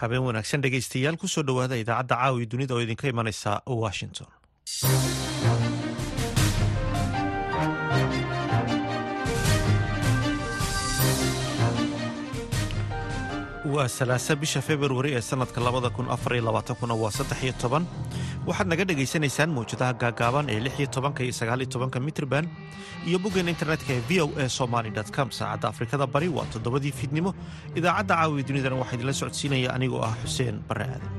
habeen wanaagsan dhegaystayaal ku soo dhowaada idaacadda caawi dunida oo idinka imanaysa washington waa salaasa bisha februari ee sanadka labada kun afariyo labaatankuna waa saddex iyo toban. Waxaad naga dhagaysanaysaan mawjadaha gaagaaban ee lix iyo tobanka iyo sagaal iyo tobanka mitrban iyo boggeena internetka ee v o a somaly com. Saacadda afrikada bari waa toddobadii fiidnimo idaacadda caawiya dunidana waxaa idinla socodsiinaya anigoo ah xuseen barre aadan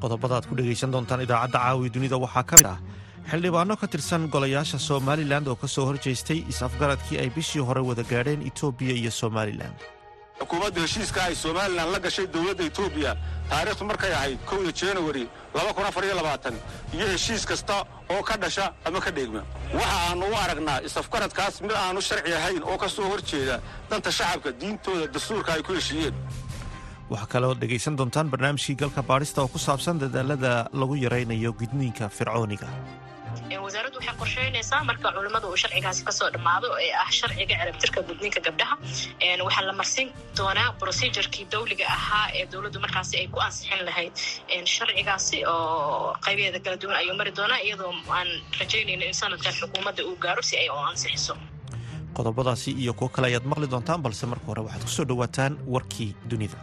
qodobada aad ku dhegaysan doontaan idaacadda caawiya dunida waxaa ka mid ah xildhibaano ka tirsan golayaasha somalilan oo ka soo horjeestay is-afgaradkii ay bishii hore wada gaadheen etoobiya iyo somalilan xukuumadda heshiiska ay somalilan la gashay dowladda etoobiya taariikhdu markay ahayd kowda januari iyo heshiis kasta oo ka dhasha ama ka dheegma. Waxa aannu u aragnaa is-afgaradkaas mid aanu sharci ahayn oo ka soo hor jeeda danta shacabka diintooda dastuurka ay ku heshiiyeen. Waxaa kaloo dhegaysan doontaan barnaamijkii galka baadhista oo ku saabsan dadaalada lagu yaraynayo gudniinka fircooniga wasaaraddu waxay qorsheynaysaa. Marka culimmada uu sharcigaasi ka soo dhammaado ee ah sharciga cirabtirka gudniinka gabdhaha waxaa la marsiin doonaa procedurkii dawliga ahaa ee dowladdu markaasi ay ku ansixin lahayd. Sharcigaasi oo qaybaheeda kala duwan ayuu mari doonaa iyadoo aan rajaynayno in sanadkan xukuumadda uu gaaro si ay u ansixiso. Qodobadaasi iyo kuwo kale ayaad maqli doontaan balse marka hore waxaad ku soo dhowaataan warkii dunida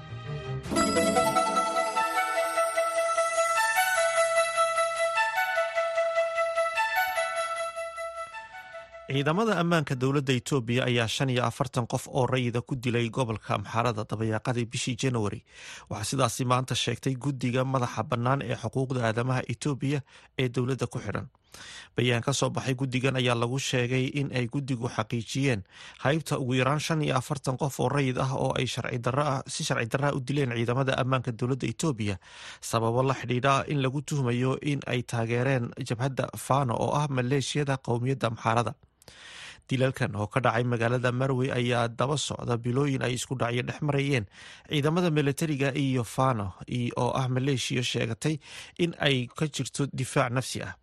ciidamada ammaanka dowladda etoobiya ayaa shan iyo afartan qof oo rayida ku dilay gobolka amxaarada dabayaaqadii bishii januari waxaa sidaasi maanta sheegtay guddiga madaxa bannaan ee xuquuqda aadamaha etoobiya ee dowladda ku xidhan bayaan ka soo baxay guddigan ayaa lagu sheegay in ay guddigu xaqiijiyeen haybta ugu yaraan shan iyo afartan qof oo rayid ah oo ay si sharci darraa u dileen ciidamada ammaanka dowladda etoobiya sababo la xidhiidha in lagu tuhmayo in ay taageereen jabhadda fano oo ah maleeshiyada qowmiyadda amxaarada dilalkan oo ka dhacay magaalada marwey ayaa daba socda bilooyin ay isku dhacyo dhex marayeen. Ciidamada militariga iyo fano oo ah maleeshiya sheegatay in ay ka jirto difaac nafsi ah.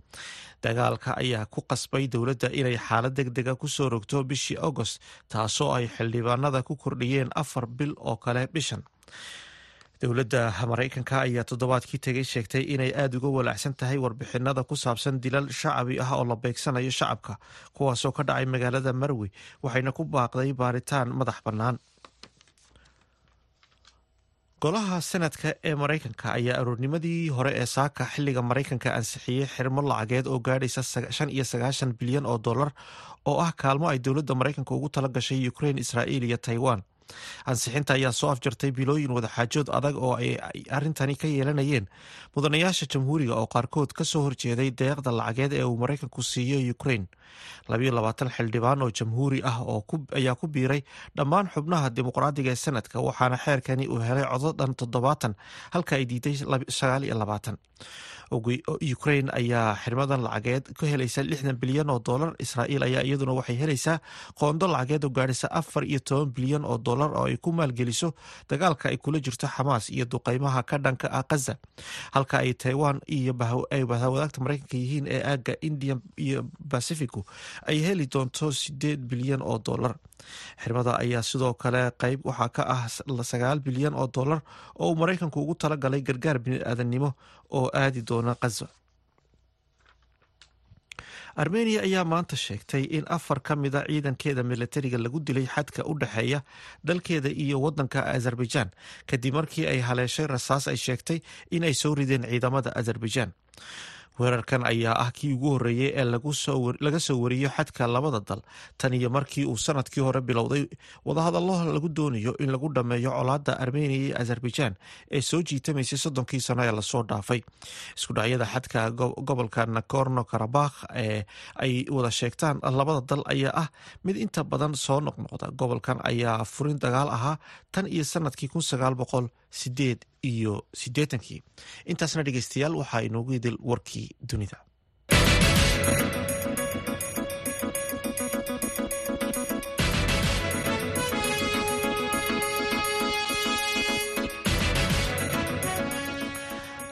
Dagaalka ayaa ku qasbay dowladda inay xaalad deg dega ku soo rogto bishii agost taasoo ay xildhibaanada ku kordhiyeen afar bil oo kale bishan dowladda maraykanka ayaa toddobaadkii tegay sheegtay inay aada uga walaacsan tahay warbixinada ku saabsan dilal shacabi ah oo la beegsanayo shacabka kuwaasoo ka dhacay magaalada marwey waxayna ku baaqday baaritaan madax bannaan. Golaha senadka ee maraykanka ayaa aroornimadii hore ee saaka xilliga maraykanka ansixiyey xirmo lacageed oo gaadhaysa shan iyo sagaashan bilyan oo dollar oo ah kaalmo ay dowladda maraykanka ugu tala gashay ukrain israa'iil iyo taiwan ansixinta ayaa soo afjartay bilooyin wadaxaajood adag oo ay arrintani ka yeelanayeen. Mudanayaasha jamhuuriga oo qaarkood ka soo horjeeday deeqda lacageed ee uu maraykanku siiyo ukrain labayo labaatan xildhibaan oo jamhuuri ah ayaa ku biiray dhammaan xubnaha dimuqraadiga ee sanadka waxaana xeerkani uu helay codo dhan toddobaatan halka ay diiday sagaal iyo labaatan ukrain ayaa xirmadan lacageed ka helaysa lixdan bilyan oo dolar israa'iil ayaa iyaduna waxay helaysaa qoondo lacageed oo gaadhaysa afar iyo toban bilyan oo dolar oo ay ku maalgeliso dagaalka ay kula jirto xamaas iyo duqeymaha ka dhanka ah kaza halka ay taiwan iyo ay wadaagta maraykanka yihiin ee aagga indian iyo bacificu ay heli doonto sideed bilyan oo dolar xirmada ayaa sidoo kale qeyb waxaa ka ah sagaal bilyan oo dolar oo uu maraykanku ugu talagalay gargaar bini-aadannimo oo aadi doona kaza armeniya ayaa maanta sheegtay in afar ka mida ciidankeeda militariga lagu dilay xadka u dhexeeya dalkeeda iyo wadanka azerbaijan kadib markii ay haleeshay rasaas ay sheegtay in ay soo rideen ciidamada azerbaijan weerarkan ayaa ah kii ugu horreeyey ee laga soo wariyo xadka labada dal. Tan iyo markii uu sannadkii hore bilowday wadahadallo lagu doonayo in lagu dhammeeyo colaadda armeniya iyo azerbaijan ee soo jiitamaysay soddonkii sano ee la soo dhaafay. Iskudhacyada xadka gobolka nakorno karabakh ee ay wada sheegtaan labada dal ayaa ah mid inta badan soo noqnoqda. Gobolkan ayaa furin dagaal ahaa tan iyo sannadkii kun sagaal boqol sideed iyo siddeetankii intaasna dhegeystayaal waxaa inoogu idil warkii dunida.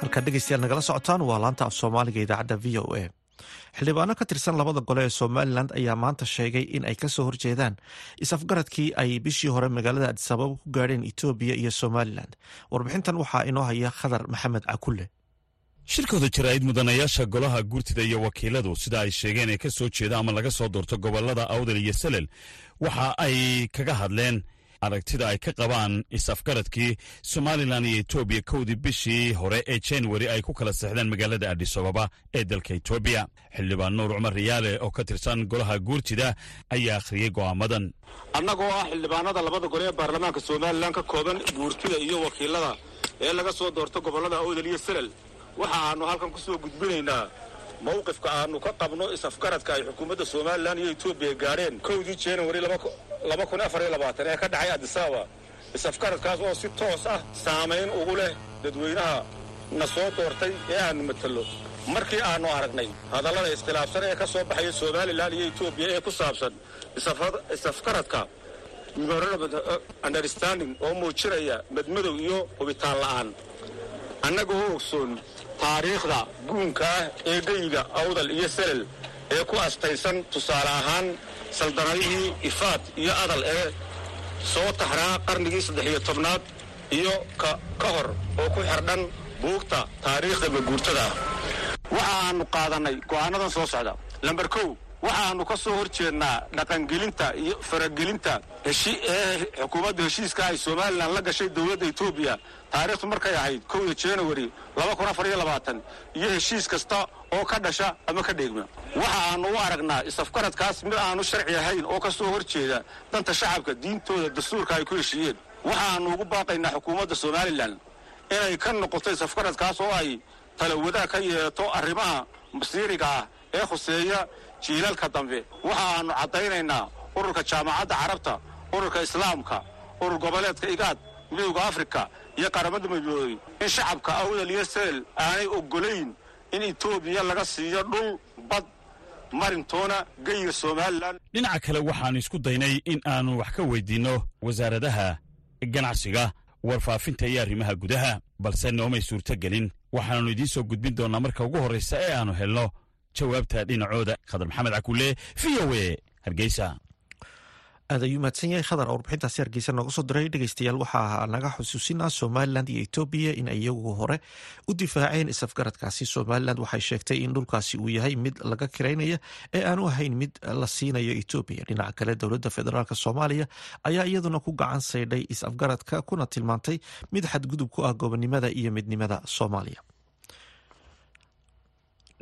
Halkaad dhegeystayaal nagala socotaan waa laanta af soomaaliga idaacadda v o a xildhibaano ka tirsan labada gole ee somalilan ayaa maanta sheegay in ay ka soo horjeedaan is-afgaradkii ay bishii hore magaalada adisababa ku gaadheen etoobiya iyo somalilan warbixintan waxaa inoo haya khadar maxamed cakulle shirkooda jaraa'id mudanayaasha golaha guurtida iyo wakiiladu sida ay sheegeen ee ka soo jeeda ama laga soo doorto gobollada awdal iyo salel waxa ay kaga hadleen aragtida ay ka qabaan is-afgaradkii somalilan iyo etoobiya kowdii bishii hore ee januari ay ku kala seexdeen magaalada adisababa ee dalka etoobiya xildhibaan nuur cumar riyaale oo ka tirsan golaha guurtida ayaa akhriyey go'aamadan. Annagoo ah xildhibaanada labada gole ee baarlamaanka somalilan ka kooban guurtida iyo wakiilada ee laga soo doorto gobollada awdal iyo salel waxa aanu halkan ku soo gudbinaynaa mawqifka aanu ka qabno is-afgaradka ay xukuumadda somalilan iyo etoobiya gaadheen kowdii januari laba kun afar iyo labaatan ee ka dhacay adisababa is-afgaradkaas oo si toos ah saamayn ugu leh dadweynaha na soo doortay ee aanu matalo markii aanu aragnay hadallada iskhilaafsan ee ka soo baxaya somalilan iyo etoobiya ee ku saabsan is-afgaradka understanding oo muujinaya madmadow iyo hubitaan la'aan. Annagoo ogsoon taariikhda guunka ah ee geyiga awdal iyo selel ee ku astaysan tusaale ahaan saldanadihii ifaad iyo adal ee soo taxraa qarnigii saddex iyo tobnaad iyo ka hor oo ku xidhan buugta taariikhda maguurtada ah waxa aanu qaadannay go'aanadan soo socda. Lamber kow waxaannu ka soo hor jeednaa dhaqangelinta iyo faragelinta ee xukuumadda heshiiska ay somalilan la gashay dowladda etoobiya taariikhdu markay ahayd kowda januari iyo heshiis kasta oo ka dhasha ama ka dheegma. Waxa aanu u aragnaa is-afgaradkaas mid aanu sharci ahayn oo ka soo hor jeeda danta shacabka diintooda dastuurka ay ku heshiiyeen. Waxaannu ugu baaqaynaa xukuumadda somalilan inay ka noqoto is-afgaradkaas oo ay talawadaa ka yeelato arrimaha masiiriga ah ee khuseeya jiilalka dambe waxa aanu caddaynaynaa ururka jaamacadda carabta ururka islaamka urur goboleedka igaad midowda afrika iyo qaramada midoobay in shacabka awdal iyo seel aanay oggolayn in etoobiya laga siiyo dhul bad marintoona geyiga somalilan dhinaca kale waxaannu isku daynay in aannu wax ka weydiinno wasaaradaha ganacsiga warfaafinta iyo arrimaha gudaha balse noomay suurtogelin waxaannu idiin soo gudbin doonnaa marka ugu horraysa ee aannu helno jawaabta dhinacooda khadar maxamed cakulle v o e hargeysa. Aad ayuu mahadsan yahay khadar. Oo warbixintaasi hargeysa nooga soo diray. Dhegeystayaal waxaa naga xusuusinaa somalilan iyo etoobiya in iyagu hore u difaaceen is-afgaradkaasi. Somalilan waxay sheegtay in dhulkaasi uu yahay mid laga kiraynaya ee aanu ahayn mid la siinayo etoobiya dhinaca kale dowladda federaalk soomaaliya ayaa iyaduna ku gacan saydhay is-afgaradka kuna tilmaantay mid xadgudub ku ah gobonimada iyo midnimada soomaaliya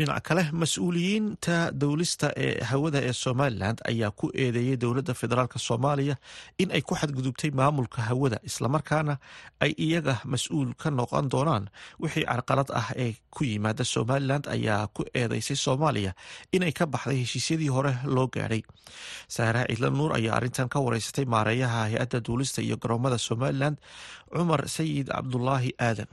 dhinaca kale mas'uuliyiinta dowlista ee hawada ee somalilan ayaa ku eedeeyey dowladda federaalk soomaaliya in ay ku xadgudubtay maamulka hawada islamarkaana ay iyaga mas'uul ka noqon doonaan. Wixii carqalad ah ee ku yimaada somalilan ayaa ku eedeysay soomaaliya inay ka baxday heshiisyadii hore loo gaadhay. Saara ciidla nuur ayaa arrintan ka wareysatay maareeyaha hay'adda duulista iyo garoomada somalilan cumar sayid cabdulaahi aadan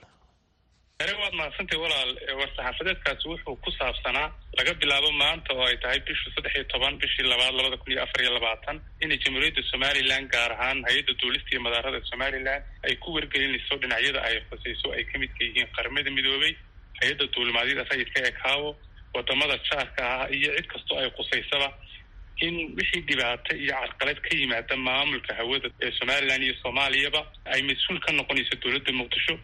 ere waad mahadsantay walaal war-saxaafadeedkaasi wuxuu ku saabsanaa laga bilaabo maanta oo ay tahay bishu saddex iyo toban bishii labaad labada kun iyo afar iyo labaatan inay jamhuuriyadda somalilan gaar ahaan hay'adda duulista iyo madaarada somalilan ay ku wargelinayso dhinacyada ay khusayso ay ka midka yihiin qaramada midoobay hay'adda duulimaadyada rayidka ee kaawo waddamada jaarka ah iyo cid kastoo ay khusaysaba in wixii dhibaato iyo carqalad ka yimaada maamulka hawada ee somalilan iyo soomaaliyaba ay mas'uul ka noqonayso dowladda muqdisho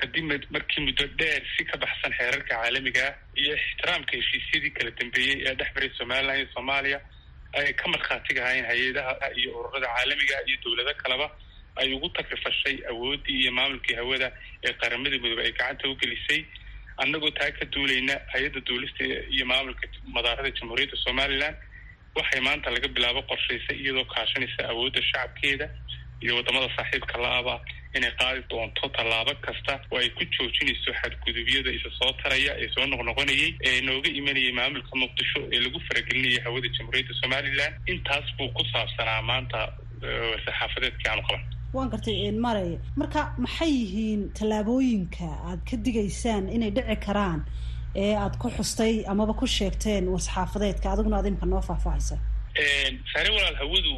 kadib markii muddo dheer si ka baxsan xeerarka caalamiga iyo ixtiraamka heshiisyadii kala dambeeyey ee dhex maray somalilan iyo soomaaliya ay ka markhaatigahayn hay'adaha iyo ururada caalamiga iyo dowlado kaleba ay ugu takrifashay awooddii iyo maamulkii hawada ee qaramada midoobe ay gacanta u gelisay. Annagoo taa ka duulayna hay'adda duulista iyo maamulka madaarada jamhuuriyadda somalilan waxay maanta laga bilaabo qorshaysay iyadoo kaashanaysa awoodda shacabkeeda iyo waddamada saaxiibka la-aba inay qaadi doonto tallaabo kasta oo ay ku joojinayso xadgudubyada isa soo taraya ee soo noqnoqonayay ee nooga imanayay maamulka muqdisho ee lagu faragelinayay hawada jamhuuriyadda somalilan intaas buu ku saabsanaa maanta saxaafadeedkii aanu qaban. Waan gartay marey marka maxay yihiin tallaabooyinka aad ka digaysaan inay dhici karaan ee aad ku xustay amaba ku sheegteen war-saxaafadeedka adiguna aad imka noo faahfaahaysa. Saare walaal hawadu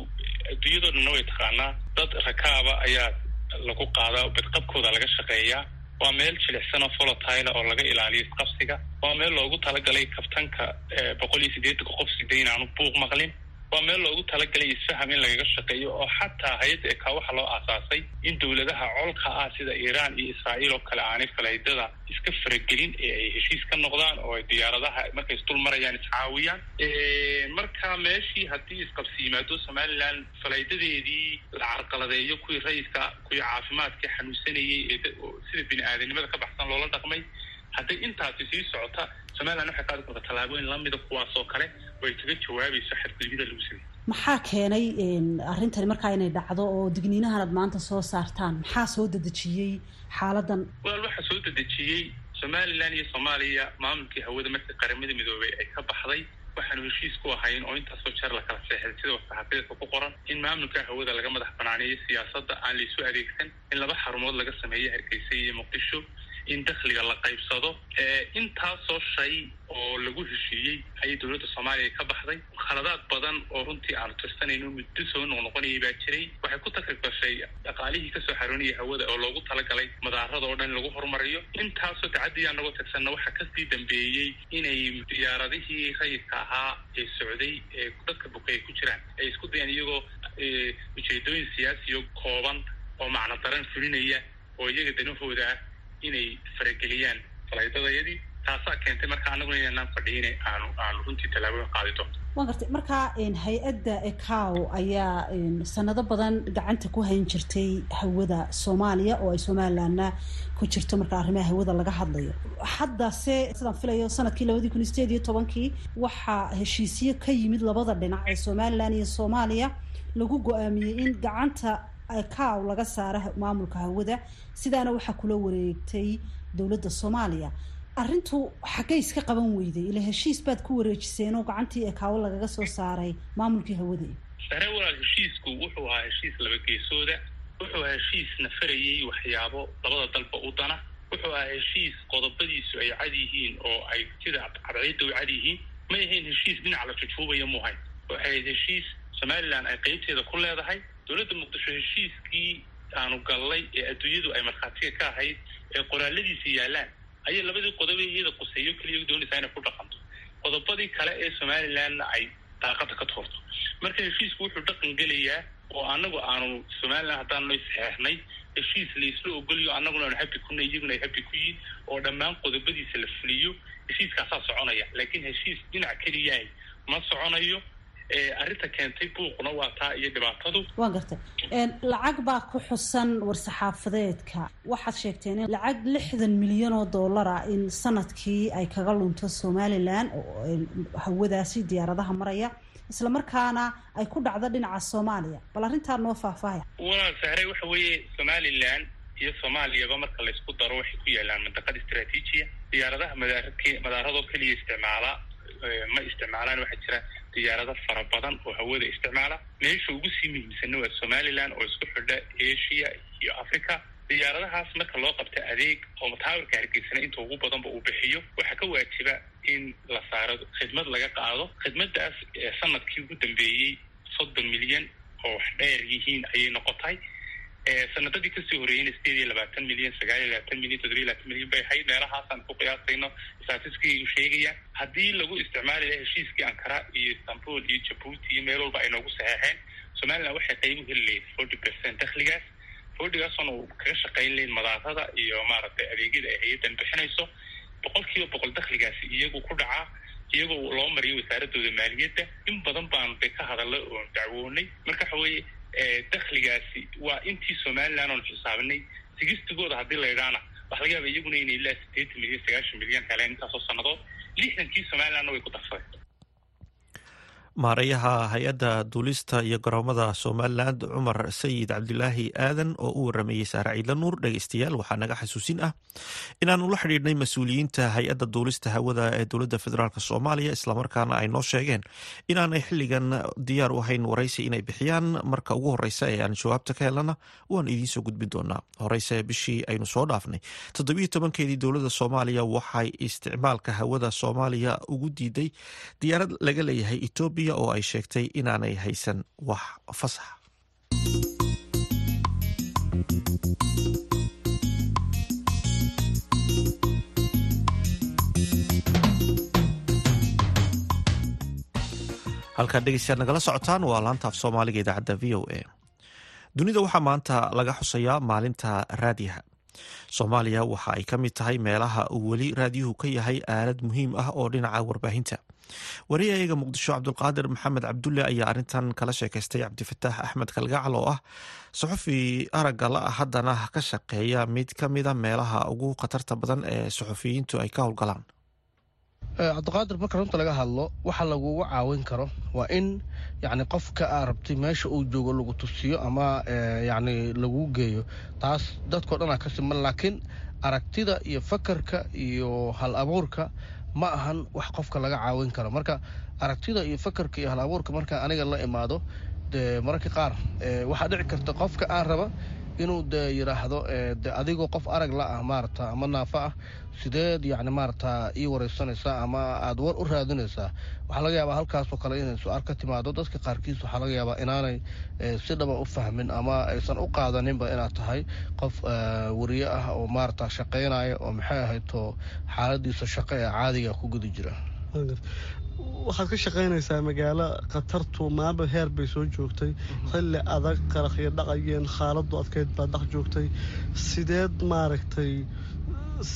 adduunyadoo dhanna way taqaanaa. Dad rakaaba ayaa lagu qaadaa badqabkooda laga shaqeeyaa waa meel jilicsan oo folotile oo laga ilaaliyo isqabsiga. Waa meel loogu talagalay kabtanka boqol iyo siddeetanka qof sida inaanu buuq maqlin waa meel loogu talagalay isfaham in lagaga shaqeeyo oo xataa hay'adda ekaa waxaa loo aasaasay in dowladaha colka ah sida iiraan iyo israa'iil oo kale aanay falaydada iska faragelin ee ay heshiis ka noqdaan oo ay diyaaradaha markay isdul marayaan iscaawiyaan marka meeshii haddii isqabsi yimaado somalilan falaydadeedii la carqaladeeyo kuwii rayidka kuwii caafimaadkii xanuunsanayey ee sida bini aadanimada ka baxsan loola dhaqmay hadday intaasi sii socota somalilan waxay qaadi karta tallaabooyin lamida kuwaas oo kale oo ay kaga jawaabayso xadgudubyada lagu sameyey maxaa keenay arrintani markaa inay dhacdo oo digniinahan aad maanta soo saartaan? Maxaa soo dedejiyey xaaladan? Walaal waxaa soo dedejiyey somalilan iyo soomaaliya maamulkii hawada markii qaramada midoobay ay ka baxday. Waxaanu heshiis ku ahayn oo intaasoo jeer lakala seexday. Sida warsaxafiidka ku qoran in maamulka hawada laga madax banaaneeyo siyaasadda aan laisu adeegsan in laba xarumood laga sameeyo hargeysa iyo muqdisho in dakhliga la qaybsado intaasoo shay oo lagu heshiiyey ayay dowladda soomaaliya ka baxday. Khaladaad badan oo runtii aanu tirsanayno muddo soo noqnoqonayay baa jiray. Waxay ku takrib gashay dhaqaalihii ka soo xaroonayay hawada oo loogu talagalay madaarada oo dhan lagu horumariyo. Intaasoo tacadii anagoo tagsanna waxaa ka sii dambeeyey inay diyaaradihii rayidka ahaa ee socday ee dadka ay ku jiraan. Ay isku dayaan iyagoo ujeedooyin siyaasiyo kooban oo macno daran fulinaya oo iyaga danahooda ah inay farageliyaan falaydadayadii taasaa keentay marka anaguna inanaan fadhiyin aanu aanu runtii tallaabooyin qaadi doonto waan gartay markaa hay'adda ecow ayaa sanado badan gacanta ku hayn jirtay hawada soomaaliya oo ay somalilandna ku jirto marka arrimaha hawada laga hadlayo haddase sidaan filayo sannadkii labadii kun iyo sideed iyo tobankii waxaa heshiisyo ka yimid labada dhinac ee somalilan iyo soomaaliya lagu go'aamiyey in gacanta ecow laga saara maamulka hawada. Sidaana waxaa kula wareegtay dowladda soomaaliya. Arrintu xaggay iska qaban weyday. Ila heshiis baad ku wareejiseen oo gacantii ekaawo lagaga soo saaray maamulkii hawada. Sare walaal heshiisku wuxuu ahaa heshiis laba geesooda. Wuxuu ahaa heshiis nafarayay waxyaabo labada dalba u dana. Wuxuu ahaa heshiis qodobadiisu ay cad yihiin oo ay sida cadceedda u cad yihiin. Ma ahayn heshiis dhinac la jujuubaya muhayn waxay ahayd heshiis somalilan ay qeybteeda ku leedahay dowladda muqdisho heshiiskii aanu gallay ee adduunyadu ay markhaatiga ka ahayd ee qoraaladiisa yaallaan ayay labadii qodobe iyada quseeyo keliya doonaysaa inay ku dhaqanto. Qodobadii kale ee somalilandna ay daaqada ka tuurto marka heshiisku wuxuu dhaqan gelayaa oo anagu aanu somaliland haddaanu saxeexnay heshiis laisla ogoliyo annaguna aanu habi kuna iyaguna ay habi ku yihiin oo dhammaan qodobadiisa la fuliyo heshiiskaasaa soconaya. Laakiin heshiis dhinac keliyahay ma soconayo arrinta keentay buuqna waa taa iyo dhibaatadu. Waan gartay. Lacag baa ku xusan war-saxaafadeedka waxaad sheegteen in lacag lixdan milyan oo dollara in sannadkii ay kaga lunto somalilan hawadaasi diyaaradaha maraya isla markaana ay ku dhacdo dhinaca soomaaliya. Bal arrintaa noo faahfaahaya walaal sahre waxa weeye somalilan iyo soomaaliyaba marka laysku daro waxay ku yaalaan mantaqad istraatiijiya diyaaradaha madaark madaaradoo keliya isticmaala ma isticmaalaan waxaa jira diyaarado fara badan oo hawada isticmaala. Meesha ugu sii muhiimsanna waa somalilan oo isku xidha asia iyo africa diyaaradahaas marka loo qabta adeeg oo mataawirka hargeysana inta ugu badanba uu bixiyo waxaa ka waajiba in la saaro khidmad laga qaado. Khidmadaas sannadkii ugu dambeeyey soddon milyan oo wax dheer yihiin ayay noqotay sanadadii ka sii horreeyeyna sideed iyo labaatan milyan sagaal iyo labaatan milyan toddobiyo labaatan milyan bay ahayd meelahaasaan ku qiyaasayno statiskii u sheegayaan haddii lagu isticmaali laha heshiiskii ankara iyo istanbul iyo jabuuti iyo meel walba ay noogu saxeexeen somaliland waxay qayb u heli lahayd forty percent dakhligaas fortygaasona uu kaga shaqayn lahayd madaarada iyo maaragtay adeegyada ay hay'addan bixinayso boqol kiiba boqol dakhligaasi iyagu ku dhacaa iyagoo loo mariyo wasaaradooda maaliyadda in badan baanu de ka hadalla oon dacwoonay marka waxa weeye dakhligaasi waa intii somaliland oonu xisaabinay sigistigooda haddii la idhaana waxa laga yaaba iyaguna inay ilaa sideetan milyan sagaashan milyan heleen intaasoo sannadood lixdankii somalilandna way ku darsadeen maareeyaha hay'adda duulista iyo garoomada somalilan cumar sayid cabdilaahi aadan oo u warameeyey saare ciidla nuur dhegeystayaal waxaa naga xasuusin ah inaanu la xidhiidhnay mas'uuliyiinta hay'adda duulista hawada ee dowladda federaalk soomaaliya islamarkaana ay noo sheegeen inaanay xilligan diyaar u ahayn waraysi inay bixiyaan. Marka ugu horeysa ee aan jawaabta ka helana waan idiinsoo gudbin doonaa. Horeyse bishii aynu soo dhaafnay toddobiyo tobankeedii dowladda soomaaliya waxay isticmaalka hawada soomaaliya ugu diiday diyaarad laga leeyahay etoobiya saudiya oo ay sheegtay inaanay haysan wax fasax. Halkaad dhegeystayaad nagala socotaan waa laantaaf soomaaliga idaacadda v o a. Dunida waxaa maanta laga xusayaa maalinta raadiaha soomaaliya waxa ay ka mid tahay meelaha uu weli raadiyuhu ka yahay aalad muhiim ah oo dhinaca warbaahinta wariyayaga muqdisho cabdulqaadir maxamed cabdulle ayaa arintan kala sheekaystay cabdifataax axmed kalgacal oo ah suxufi aragga la ah. Haddana ka shaqeeya mid ka mida meelaha ugu khatarta badan ee suxufiyiintu ay ka howlgalaan. Cabdiqaadir marka runta laga hadlo waxa lagugu caawin karo waa in yani qofka aa rabtay meesha uu joogo lagu tusiyo ama yani lagu geeyo. Taas dadkao dhan aa ka siman laakiin aragtida iyo fakarka iyo hal abuurka ma ahan wax qofka laga caawin karo. Marka aragtida iyo fakarka iyo hal abuurka marka aniga la imaado dee mararka qaar waxaa dhici karta qofka aan raba inuu de yidhaahdo de adigoo qof arag la ah maarata ama naafo ah sideed yani maarata ii wareysanaysaa ama aada war u raadinaysaa waxaa laga yaabaa halkaasoo kale inay su'aal ka timaado. Dadka qaarkiis waxaa laga yaabaa inaanay si dhaba u fahmin ama aysan u qaadaninba inaad tahay qof wariye ah oo maarata shaqaynaya oo maxay ahaydoo xaaladiisa shaqo ee caadiga ku guda jira waxaad ka shaqaynaysaa magaalo khatartu maaba heer bay soo joogtay. Xilli adag qaraqyo dhaqayeen xaaladu adkeyd baa dhex joogtay. Sideed maaragtay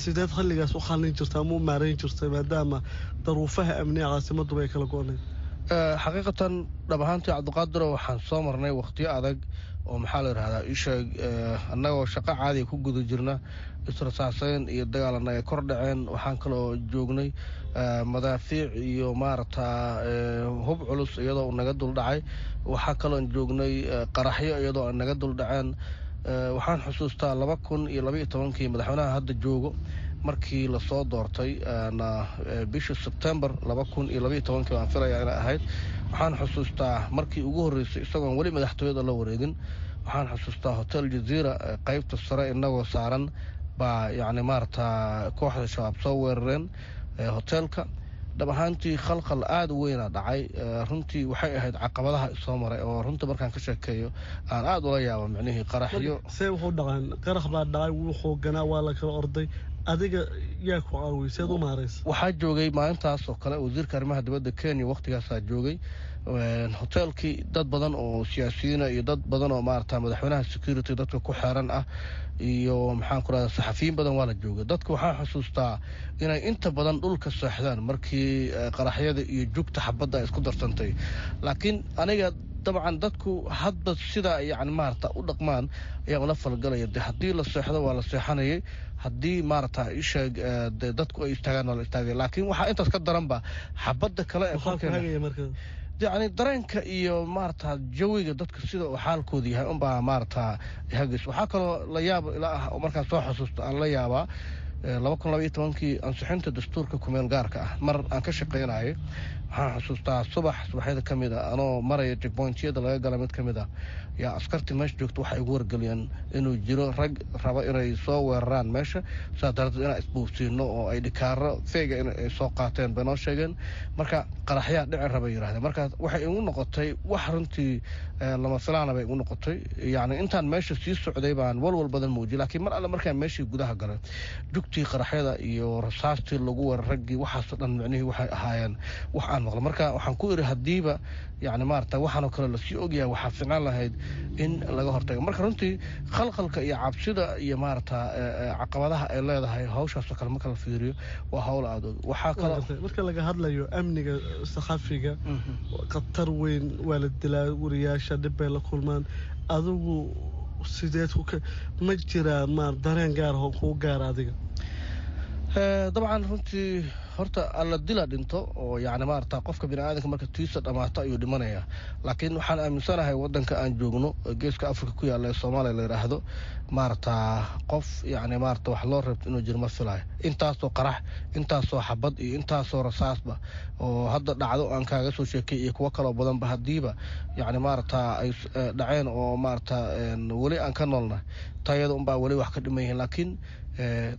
sideed xilligaas u xallin jirta ama u maarayn jirtay maadaama daruufaha amniga caasimaduba ay kala go-nayd xaqiiqatan dhab ahaantii cabdiqaadiro waxaan soo marnay wakhtiyo adag oo maxaa la yidhahdaa isheeg annagoo shaqo caadiga ku guda jirna israsaaseyn iyo dagaalana ay kor dhaceen waxaan kaloo joognay madaafiic iyo maaragta hub culus iyadoo naga duldhacay waxaa kaloon joognay qaraxyo iyadoo naga duldhaceen waxaan xusuustaa laba kun iyo labaiyo tobankii madaxweynaha hadda joogo. Markii la soo doortay bishii sebtembar laba kun iyo labaiyo tobankii baan filaya inay ahayd. Waxaan xusuustaa markii ugu horreysay isagoon weli madaxtooyada la wareegin. Waxaan xusuustaa hotel jaziira qeybta sare inagoo saaran baa yacni maarata kooxda shabaab soo weerareen hoteelka dhab ahaantii khalkhal aada u weyna dhacay runtii waxay ahayd caqabadaha isoo maray oo runtii markaan ka sheekeeyo aan aada ula yaabo micnihii qaraxyo. See wuxuu dhaqaan qarax baa dhacay wuu xooganaa waa la kala orday. Adiga yaa ku caawiyay seed u maaraysa. Waxaa joogay maalintaas oo kale wasiirka arrimaha dibadda kenya waktigaasaa joogay. Hoteelkii dad badan oo siyaasiyiina iyo dad badan oo maarata madaxweynaha security dadka ku xeeran ah iyo maxaan ku rahda saxafiyiin badan waa la joogay. Dadka waxaa xusuustaa inay inta badan dhulka seexdaan markii qaraxyada iyo jugta xabadda ay isku darsantay. Laakiin aniga dabcan dadku hadba sidaa yani maarata u dhaqmaan ayaa ula falgalaya de haddii la seexdo waa la seexanayay. Haddii maarata isheeg de dadku ay istaagaan waa la istaagay. Laakiin waxaa intaas ka daranba xabadda kale ee yacni dareenka iyo maarata jawiga dadka sida uu xaalkooda yahay unbaa maarata hagis waxaa kaloo la yaab ila ah oo markaan soo xusuusto aan la yaabaa laba kun labaiyo tobankii ansixinta dastuurka kumeel gaarka ah. Mar aan ka shaqaynayay waxaan xusuustaa subax subaxyada ka a anoo maraya jekbointiyada laga gala mid ka ah yaa askartii meesha joogta waxay ugu wargeliyeen inuu jiro rag raba inay soo weeraraan meesha sidaa daradeed inaan isbuufsiino oo ay dhikaaro feega inay soo qaateen bay noo sheegeen. Marka qaraxyaa dhici raba yidhahdeen marka waxay igu noqotay wax runtii lama filaana bay igu noqotay. Yacni intaan meesha sii socday baan walwal badan muujiyay laakiin mar alle markaan meeshii gudaha galay jugtii qaraxyada iyo rasaastii lagu weerar raggii waxaasoo dhan micnihii waxay ahaayeen. Wax aan maqlo. Marka waxaan ku idhi haddiiba yani maarata waxaanoo kale la sii ogyahay waxaa ficnaan lahayd in laga hortago. Marka runtii khalkhalka iyo cabsida iyo maarata caqabadaha ay leedahay hawshaasoo kale marka la fiiriyo waa hawl kalo marka laga hadlayo amniga saxafiga khatar weyn waa la dilaa wariyaasha dhib bay la kulmaan. Adigu sideed ma jiraa dareen gaar kuu gaara adiga dabcan runtii horta alla dila dhinto oo yani maarata qofka bini aadanka marka tiisa dhammaato ayuu dhimanaya. Laakiin waxaan aaminsanahay wadanka aan joogno geeska africa ku yaalla ee soomaaliya la yidhaahdo maarata qof yani maarata wax loo reebto inuu jiro ma filayo. Intaasoo qarax intaasoo xabad iyo intaasoo rasaasba oo hadda dhacdo aan kaaga soo sheekay iyo kuwo kaloo badanba haddiiba yani maarata ay dhaceen oo maarata weli aan ka noolnahay tayada unbaa weli wax ka dhiman yihiin. Laakiin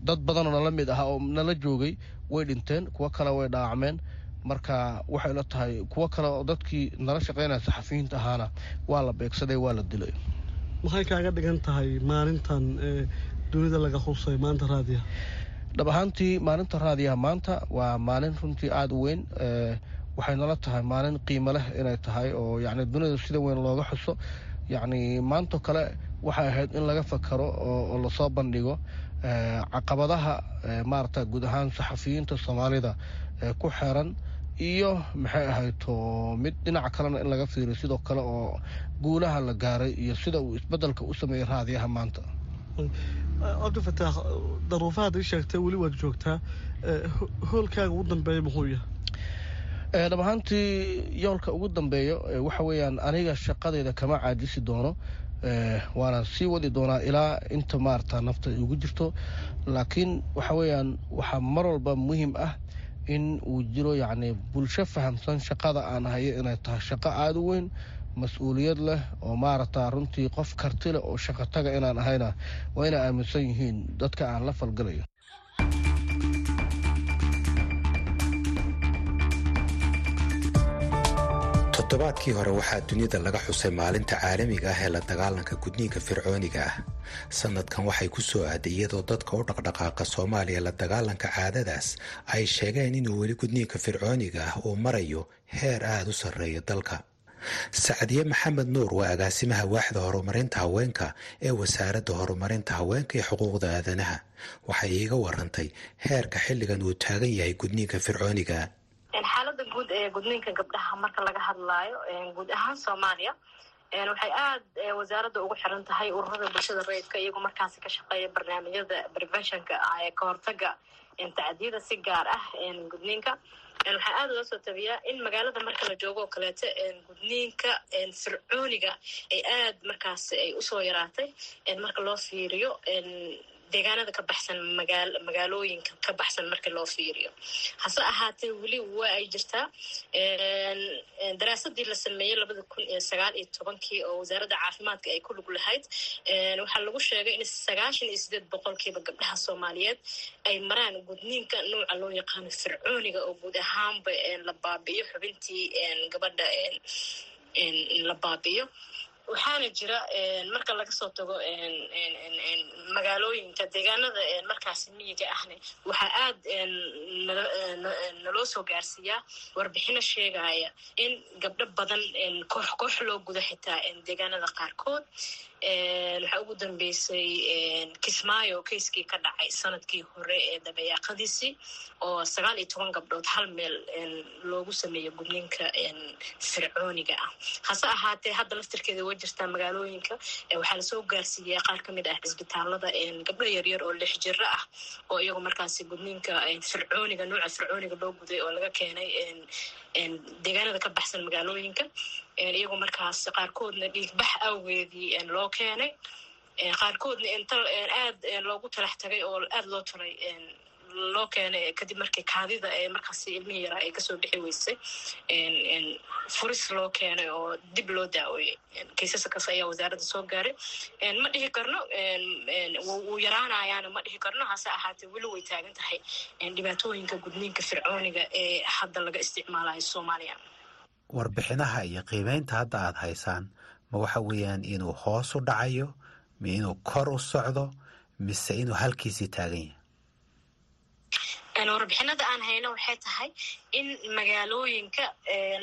dad badanoo nala mid ah oo nala joogay way dhinteen kuwo kale way dhaawacmeen marka waxay la tahay kuwo kale oo dadkii nala shaqaynaya saxafiyiinta ahaana waa la beegsaday waa la dilay. Maxay kaaga dhigan tahay maalintan dunida laga xusay maanta raadiyaha dhab ahaantii maalinta raadiyaha maanta waa maalin runtii aada u weyn. Waxay nala tahay maalin qiimo leh inay tahay oo yacni dunida sida weyn looga xuso. Yacni maanto kale waxay ahayd in laga fakaro oo la soo bandhigo caqabadaha maarata guud ahaan saxafiyiinta soomaalida ee ku xeeran iyo maxay ahayto mid dhinaca kalena in laga fiiriyo sidoo kale oo guulaha la gaaray iyo sida uu isbeddelka u sameeyey raadiyaha maanta. Cabdifataax daruufahaad ii sheegtay weli waad joogtaa hoolkaaga ugu dambeeya muxuu yahay dhab ahaantii yoolka ugu dambeeyo waxa weeyaan aniga shaqadeyda kama caajisi doono. Waana sii wadi doonaa ilaa inta maarata nafta ugu jirto. Laakiin waxa weeyaan waxaa mar walba muhiim ah in uu jiro yacni bulsho fahamsan shaqada aan hayo inay tahay shaqo aada u weyn mas'uuliyad leh oo maarata runtii qof karti leh oo shaqo taga inaan ahayna waa inay aaminsan yihiin dadka aan la falgalayo toddobaadkii hore waxaa dunida laga xusay maalinta caalamiga ah ee la dagaalanka gudniinka fircooniga ah. Sanadkan waxay ku soo aaday iyadoo dadka u dhaqdhaqaaqa soomaaliya la dagaalanka caadadaas ay sheegeen inuu weli gudniinka fircooniga ah uu marayo heer aada u sarreeya dalka. Sacdiye maxamed nuur waa agaasimaha waaxda horumarinta haweenka ee wasaaradda horumarinta haweenka iyo xuquuqda aadanaha. Waxay iiga warantay heerka xilligan uu taagan yahay gudniinka fircooniga xaalada guud ee gudniinka gabdhaha marka laga hadlaayo guud ahaan soomaaliya waxay aada wasaaradda ugu xiran tahay ururada bulshada rayidka iyagoo markaasi ka shaqeeya barnaamijyada preventionka ee kahortaga tacdiyada si gaar ah gudniinka. Waxaa aada loo soo tabiyaa in magaalada marka la joogo oo kaleeto gudniinka fircooniga ay aad markaasi ay u soo yaraatay marka loo fiiriyo deegaanada ka baxsan magaa magaalooyinka ka baxsan marka loo fiiriyo. Hase ahaatee weli waa ay jirtaa. Daraasadii la sameeyey labada kun iyo sagaal iyo tobankii oo wasaaradda caafimaadka ay ku lug lahayd waxaa lagu sheegay in sagaashan iyo sideed boqolkiiba gabdhaha soomaaliyeed ay maraan gudniinka nouca loo yaqaano fircooniga oo guud ahaanba la baabi'iyo xubintii gabadha la baabi'iyo. Waxaana jira marka laga soo tago magaalooyinka deegaanada markaasi miyiga ahne waxaa aad naloo soo gaarsiiyaa warbixino sheegaya in gabdho badan koox koox loo gudo xitaa deegaanada qaarkood waxaa ugu dambeysay kismaayo keiskii ka dhacay sannadkii hore ee dabayaaqadiisii oo sagaal iyo toban gabdhood hal meel loogu sameeyo gudniinka fircooniga ah. Hase ahaatee hadda laftirkeeda way jirtaa magaalooyinka. Waxaa la soo gaarsiiyaa qaar ka mid ah cisbitaalada gabdho yaryar oo lix jiro ah oo iyagu markaasi gudniinka fircooniga nuuca fircooniga loo guday oo laga keenay deegaanada ka baxsan magaalooyinka iyagoo markaas qaarkoodna dhiigbax awgeedii loo keenay. Qaarkoodna inta aad loogu talax tagay oo aada loo talay loo keenay kadib markii kaadida ee markaasi ilmihii yaraa ay ka soo bixi weysay. Furis loo keenay oo dib loo daaweeyey kaysaskaas ayaa wasaaradda soo gaaray. Ma dhihi karno wuu yaraanayaana ma dhihi karno hase ahaatee weli way taagan tahay. Dhibaatooyinka gudniinka fircooniga ee hadda laga isticmaalayo soomaaliya warbixinaha iyo qiimeynta hadda aada haysaan ma waxa weeyaan inuu hoos u dhacayo ma inuu kor u socdo mise inuu halkiisii taagan yahay warbixinada aan hayno waxay tahay in magaalooyinka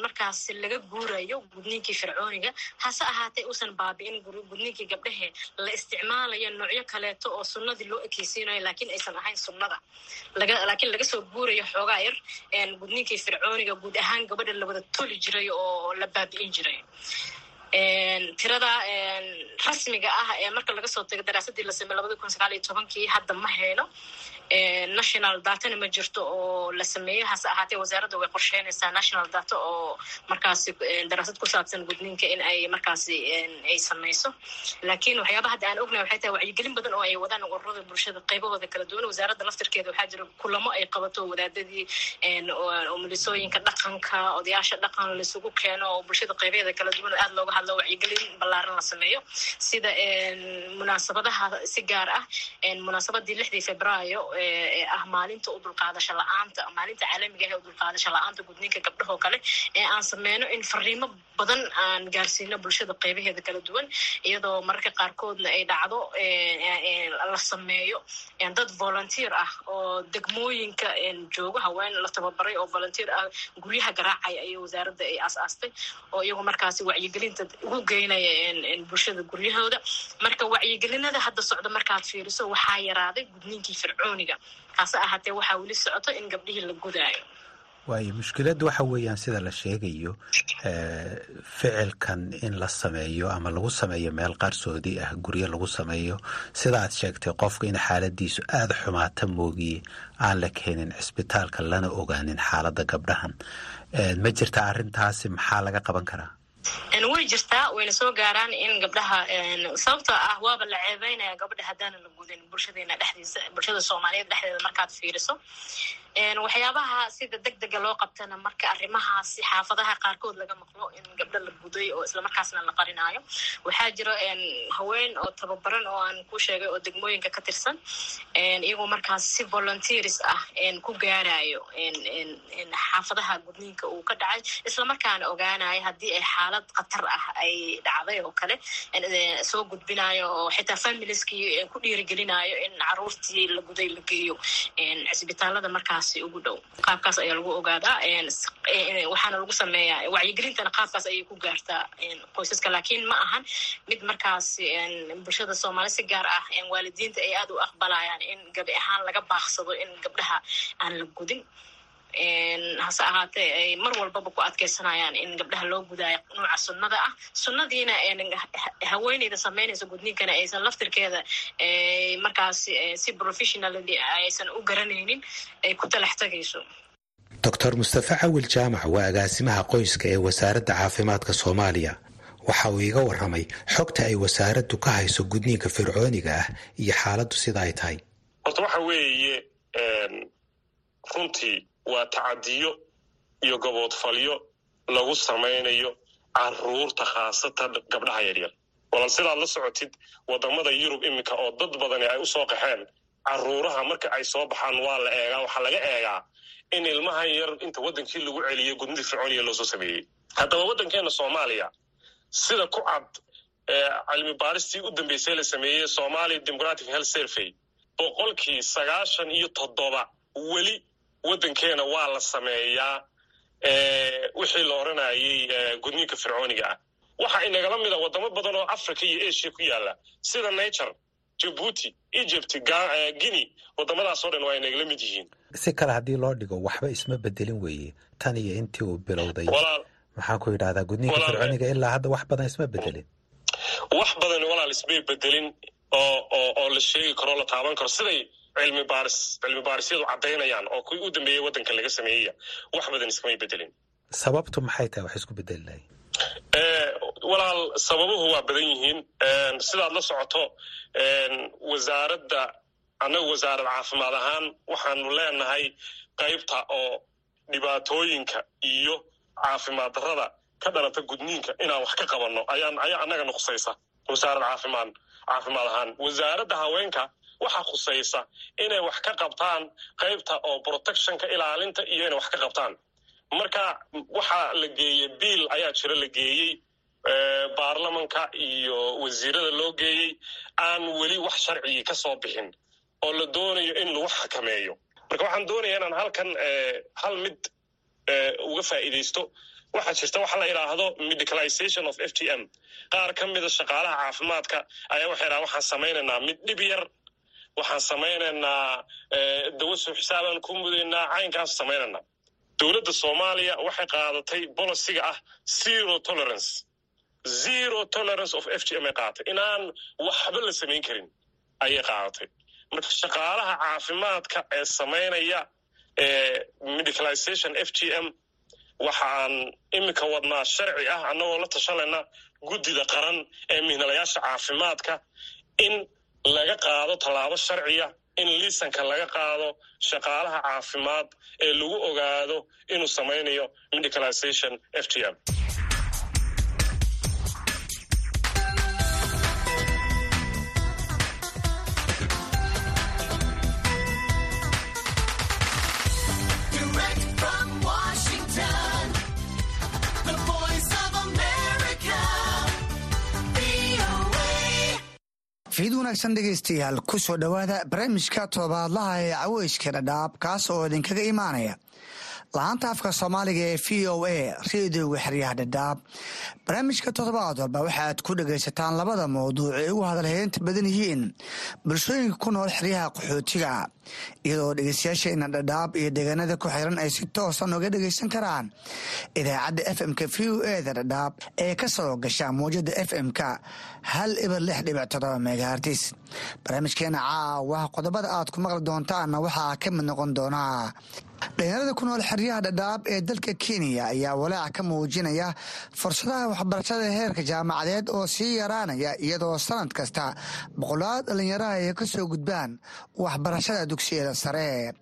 markaas laga guurayo gudniinkii fircooniga hase ahaatee uusan baabi'in gudniinkii gabdhahe. La isticmaalayo noocyo kaleeto oo sunnadii loo ekeysiinayo laakiin aysan ahayn sunnada. Laakiin laga soo guurayo xoogaa yar gudniinkii fircooniga guud ahaan gabadha la wada toli jiray oo la baabi'in jiray tirada rasmiga ah ee marka laga soo tago daraasadii la samey labada kun sagaal iyo tobankii hadda ma hayno national datana ma jirto oo la sameeyo. Hase ahaatee wasaaradda way qorsheynaysaa national data oo markaasi daraasad ku saabsan gudniinka in ay markaasi ay sameyso laakiin waxyaaba hadda aan ognahay waxay tahay wacyigelin badan oo ay wadaan ururada bulshada qaybahooda kala duwan. Wasaaradda laftirkeeda waxaa jira kulamo ay qabato wadaadadii umulisooyinka dhaqanka odayaasha dhaqan laisugu keeno oo bulshada qaybaheeda kala duwan aada looga hadlo wacyigelin ballaaran la sameeyo sida munaasabadaha si gaar ah munaasabadii lixdii februaayo ee ah maalinta u la'aanta maalinta caalamiga ah u dulqaadasho la'aanta gudniinka gabdhahoo kale ee aan sameyno in fariimo badan aan gaarsiino bulshada qaybaheeda kala duwan iyadoo mararka qaarkoodna ay dhacdo la sameeyo dad volunteer ah oo degmooyinka joogo haween la tababaray oo volunteer ah guryaha garaacaya ayay wasaaradda ay aas-aastay oo iyagu markaasi wacyigelinta ugu geynaya bulshada guryahooda. Marka wacyigelinada hadda socda markaad fiiriso waxaa yaraaday gudniinkii fircooniga. Hase ahaatee waxaa weli socoto in gabdhihii la gudaayo. Waayo mushkiladdu waxa weeyaan sida la sheegayo ficilkan in la sameeyo ama lagu sameeyo meel qarsoodi ah guryo lagu sameeyo sida aad sheegtay qofka in xaaladiisu aada xumaata moogiye aan la keenin cisbitaalka lana ogaanin xaaladda gabdhahan. Ma jirta arrintaasi maxaa laga qaban karaa way jirtaa wayna soo gaaraan in gabdhaha sababtoo ah waaba la ceebeynaya gabadha haddaana la gudin bulshadeena dhexdiisa bulshada soomaaliyeed dhexdeeda markaad fiiriso waxyaabaha sida deg dega loo qabtana marka arrimahaasi xaafadaha qaarkood laga maqlo in gabdho la guday oo islamarkaasna la qarinaayo. Waxaa jira haween oo tababaran oo aan ku sheegay oo degmooyinka ka tirsan iyagoo markaas si volunteers ah ku gaarayo xaafadaha gudniinka uu ka dhacay. Islamarkaana ogaanayo haddii ay xaalad khatar ah ay dhacday oo kale soo gudbinayo oo xitaa familieskii ku dhiirigelinayo in caruurtii la guday la geeyo. Cisbitaalada markaas ugu dhow. Qaabkaas ayaa lagu ogaadaa waxaana lagu sameeyaa wacyigelintana qaabkaas ayay ku gaartaa qoysaska. Laakiin ma ahan mid markaas bulshada soomaali si gaar ah waalidiinta ay aada u aqbalayaan in gabi ahaan laga baaqsado in gabdhaha aan la gudin hase ahaatee ay mar walbaba ku adkeysanayaan in gabdhaha loo gudaayo nuuca sunnada ah? Sunnadiina haweeneyda sameynaysa gudniinkana aysan laftirkeeda markaas si professionally aysan u garanaynin ay ku talax tagayso. Doctor mustafe cawil jaamac waa agaasimaha qoyska ee wasaaradda caafimaadka soomaaliya. Waxa uu iiga warramay xogta ay wasaaraddu ka hayso gudniinka fircooniga ah iyo xaaladdu sida ay tahay. Horta waxa weeye runtii waa tacadiyo iyo gaboodfalyo lagu samaynayo carruurta khaasatan gabdhaha yaryar walal sidaad la socotid waddamada yurub iminka oo dad badani ay u soo qaxeen caruuraha marka ay soo baxaan waa la eegaa waxaa laga eegaa in ilmahan yar inta waddankii lagu celiyay gudnidii fircooniya loosoo sameeyey. Haddaba waddankeena soomaaliya sida ku cad cilmi baaristii u dambeysay la sameeyey somalia democratic health survey boqolkii sagaashan iyo toddoba weli waddankeena waa la sameeyaa wixii la odranayay gudniinka fircooniga ah. Waxa inagala mida wadamo badan oo africa iyo asia ku yaalla sida nature jabuuti egypt guinea wadamadaasoo dhan waa inagala mid yihiin. Si kale haddii loo dhigo waxba isma bedelin weeye. Tan iyo intii uu bilowday. Maxaan ku yidhahdaa gudniinka fircooniga ilaa hadda wax badan isma bedelin wax badan walaal ismay bedelin oo oo oo la sheegi karo la taaban karo. Siday cilmi baaris cilmi baarisyadu caddaynayaan oo kuwii u dambeeyey waddanka laga sameeyaya wax badan iskamay bedelin. Sababtu maxay tahay wax isku bedeli lahay? Walaal sababuhu waa badan yihiin. Sidaad la socoto wasaaradda annagu wasaarad caafimaad ahaan waxaanu leenahay qaybta oo dhibaatooyinka iyo caafimaad darrada ka dhalata gudniinka inaan wax ka qabanno. Ayaan ayaa annaga nuqsaysa wasaarad caafimaad caafimaad ahaan. Wasaaradda haweenka waxaa khusaysa inay wax ka qabtaan qaybta oo protectionka ilaalinta iyo inay wax ka qabtaan. Marka waxaa la geeyey biil ayaa jira la geeyey baarlamanka iyo wasiirada loo geeyey aan weli wax sharcigii ka soo bixin oo la doonayo in lagu xakameeyo. Marka waxaan doonaya inaan halkan hal mid uga faa'iidaysto. Waxaa jirta waxa la yidhaahdo medicalization of f t m. Qaar ka mida shaqaalaha caafimaadka ayaa waxay dhahan waxaan samaynaynaa mid dhib yar waxaan samaynaynaa dawa soo xisaabaan ku mudaynaa caynkaas samaynaynaa. Dowladda soomaaliya waxay qaadatay boliciga ah zero tolerance. Zero tolerance of f g m ay qaadatay inaan waxba la samayn karin ayay qaadatay. Marka shaqaalaha caafimaadka ee samaynaya medicalization f g m waxaan iminka wadnaa sharci ah annagoo la tashanayna guddida qaran ee mihnalayaasha caafimaadka in laga qaado tallaabo sharciya in liisanka laga qaado shaqaalaha caafimaad ee lagu ogaado inuu samaynayo medicalization f t m fiid wanaagsan dhegaystayaal ku soo dhowaada barnaamijka toddobaadlaha ee caweyska dhadhaab kaas oo idinkaga imaanaya. Laanta afka soomaaliga ee v o a reediyoga xeryaha dhadhaab. Barnaamijka toddobaad walba waxaaad ku dhagaysataan labada mawduuc ay ugu hadalheynta badan yihiin. Bulshooyinka ku nool xeryaha qaxootiga iyadoo dhegeystayaasheena dhadhaab iyo deegaanada ku xiran ay si toosan uga dhagaysan karaan. Idaacadda f m-ka v o e da dhadhaab ee ka soo gasha mawjada f m-ka hal ibar lix dhibic todoba megahartis barnaamijkeena caawa qodobada aad ku maqli doontaanna waxaa ka mid noqon doonaa. Dhalinyarada ku nool xeryaha dhadhaab ee dalka kenya ayaa walaac ka muujinaya fursadaha waxbarashada heerka jaamacadeed oo sii yaraanaya iyadoo sanad kasta boqolaal dhalinyaraha ay ka soo gudbaan waxbarashada dugsiyada sare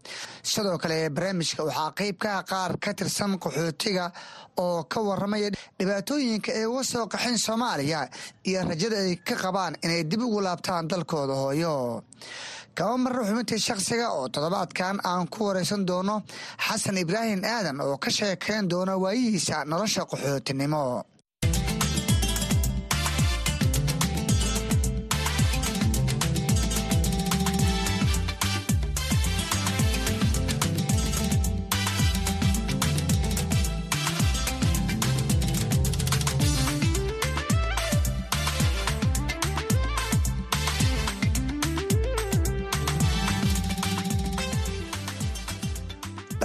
sidoo kale barnaamijka waxaa qeyb ka ah qaar ka tirsan qaxootiga oo ka waramaya dhibaatooyinka ay uga soo qaxeen soomaaliya iyo rajada ay ka qabaan inay dib ugu laabtaan dalkooda hooyo. Kaba marra xubintii shakhsiga oo toddobaadkan aan ku wareysan doono xasan ibraahim aadan oo ka sheekayn doona waayihiisa nolosha qaxootinimo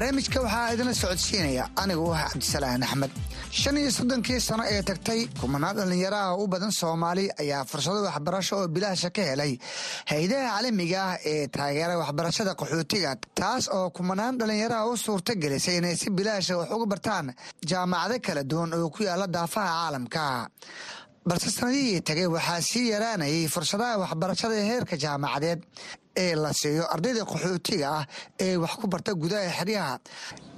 barnaamijka waxaa idinla socodsiinaya anigu ah cabdisalaan axmed. Shan iyo soddonkii sano ee tagtay kumanaan dhallinyaraha u badan soomaali ayaa fursado waxbarasho oo bilaasha ka helay hay'adaha caalamiga ah ee taageera waxbarashada qaxootiga taas oo kumanaan dhallinyaraha u suurta gelisay inay si bilaasha wax uga bartaan jaamacado kala duwan oo ku yaalla daafaha caalamka. Balse sanadihii tagay waxaa sii yaraanayay fursadaha waxbarashada ee heerka jaamacadeed ee la siiyo ardayda qaxootiga ah ee wax ku barta gudaha xeryaha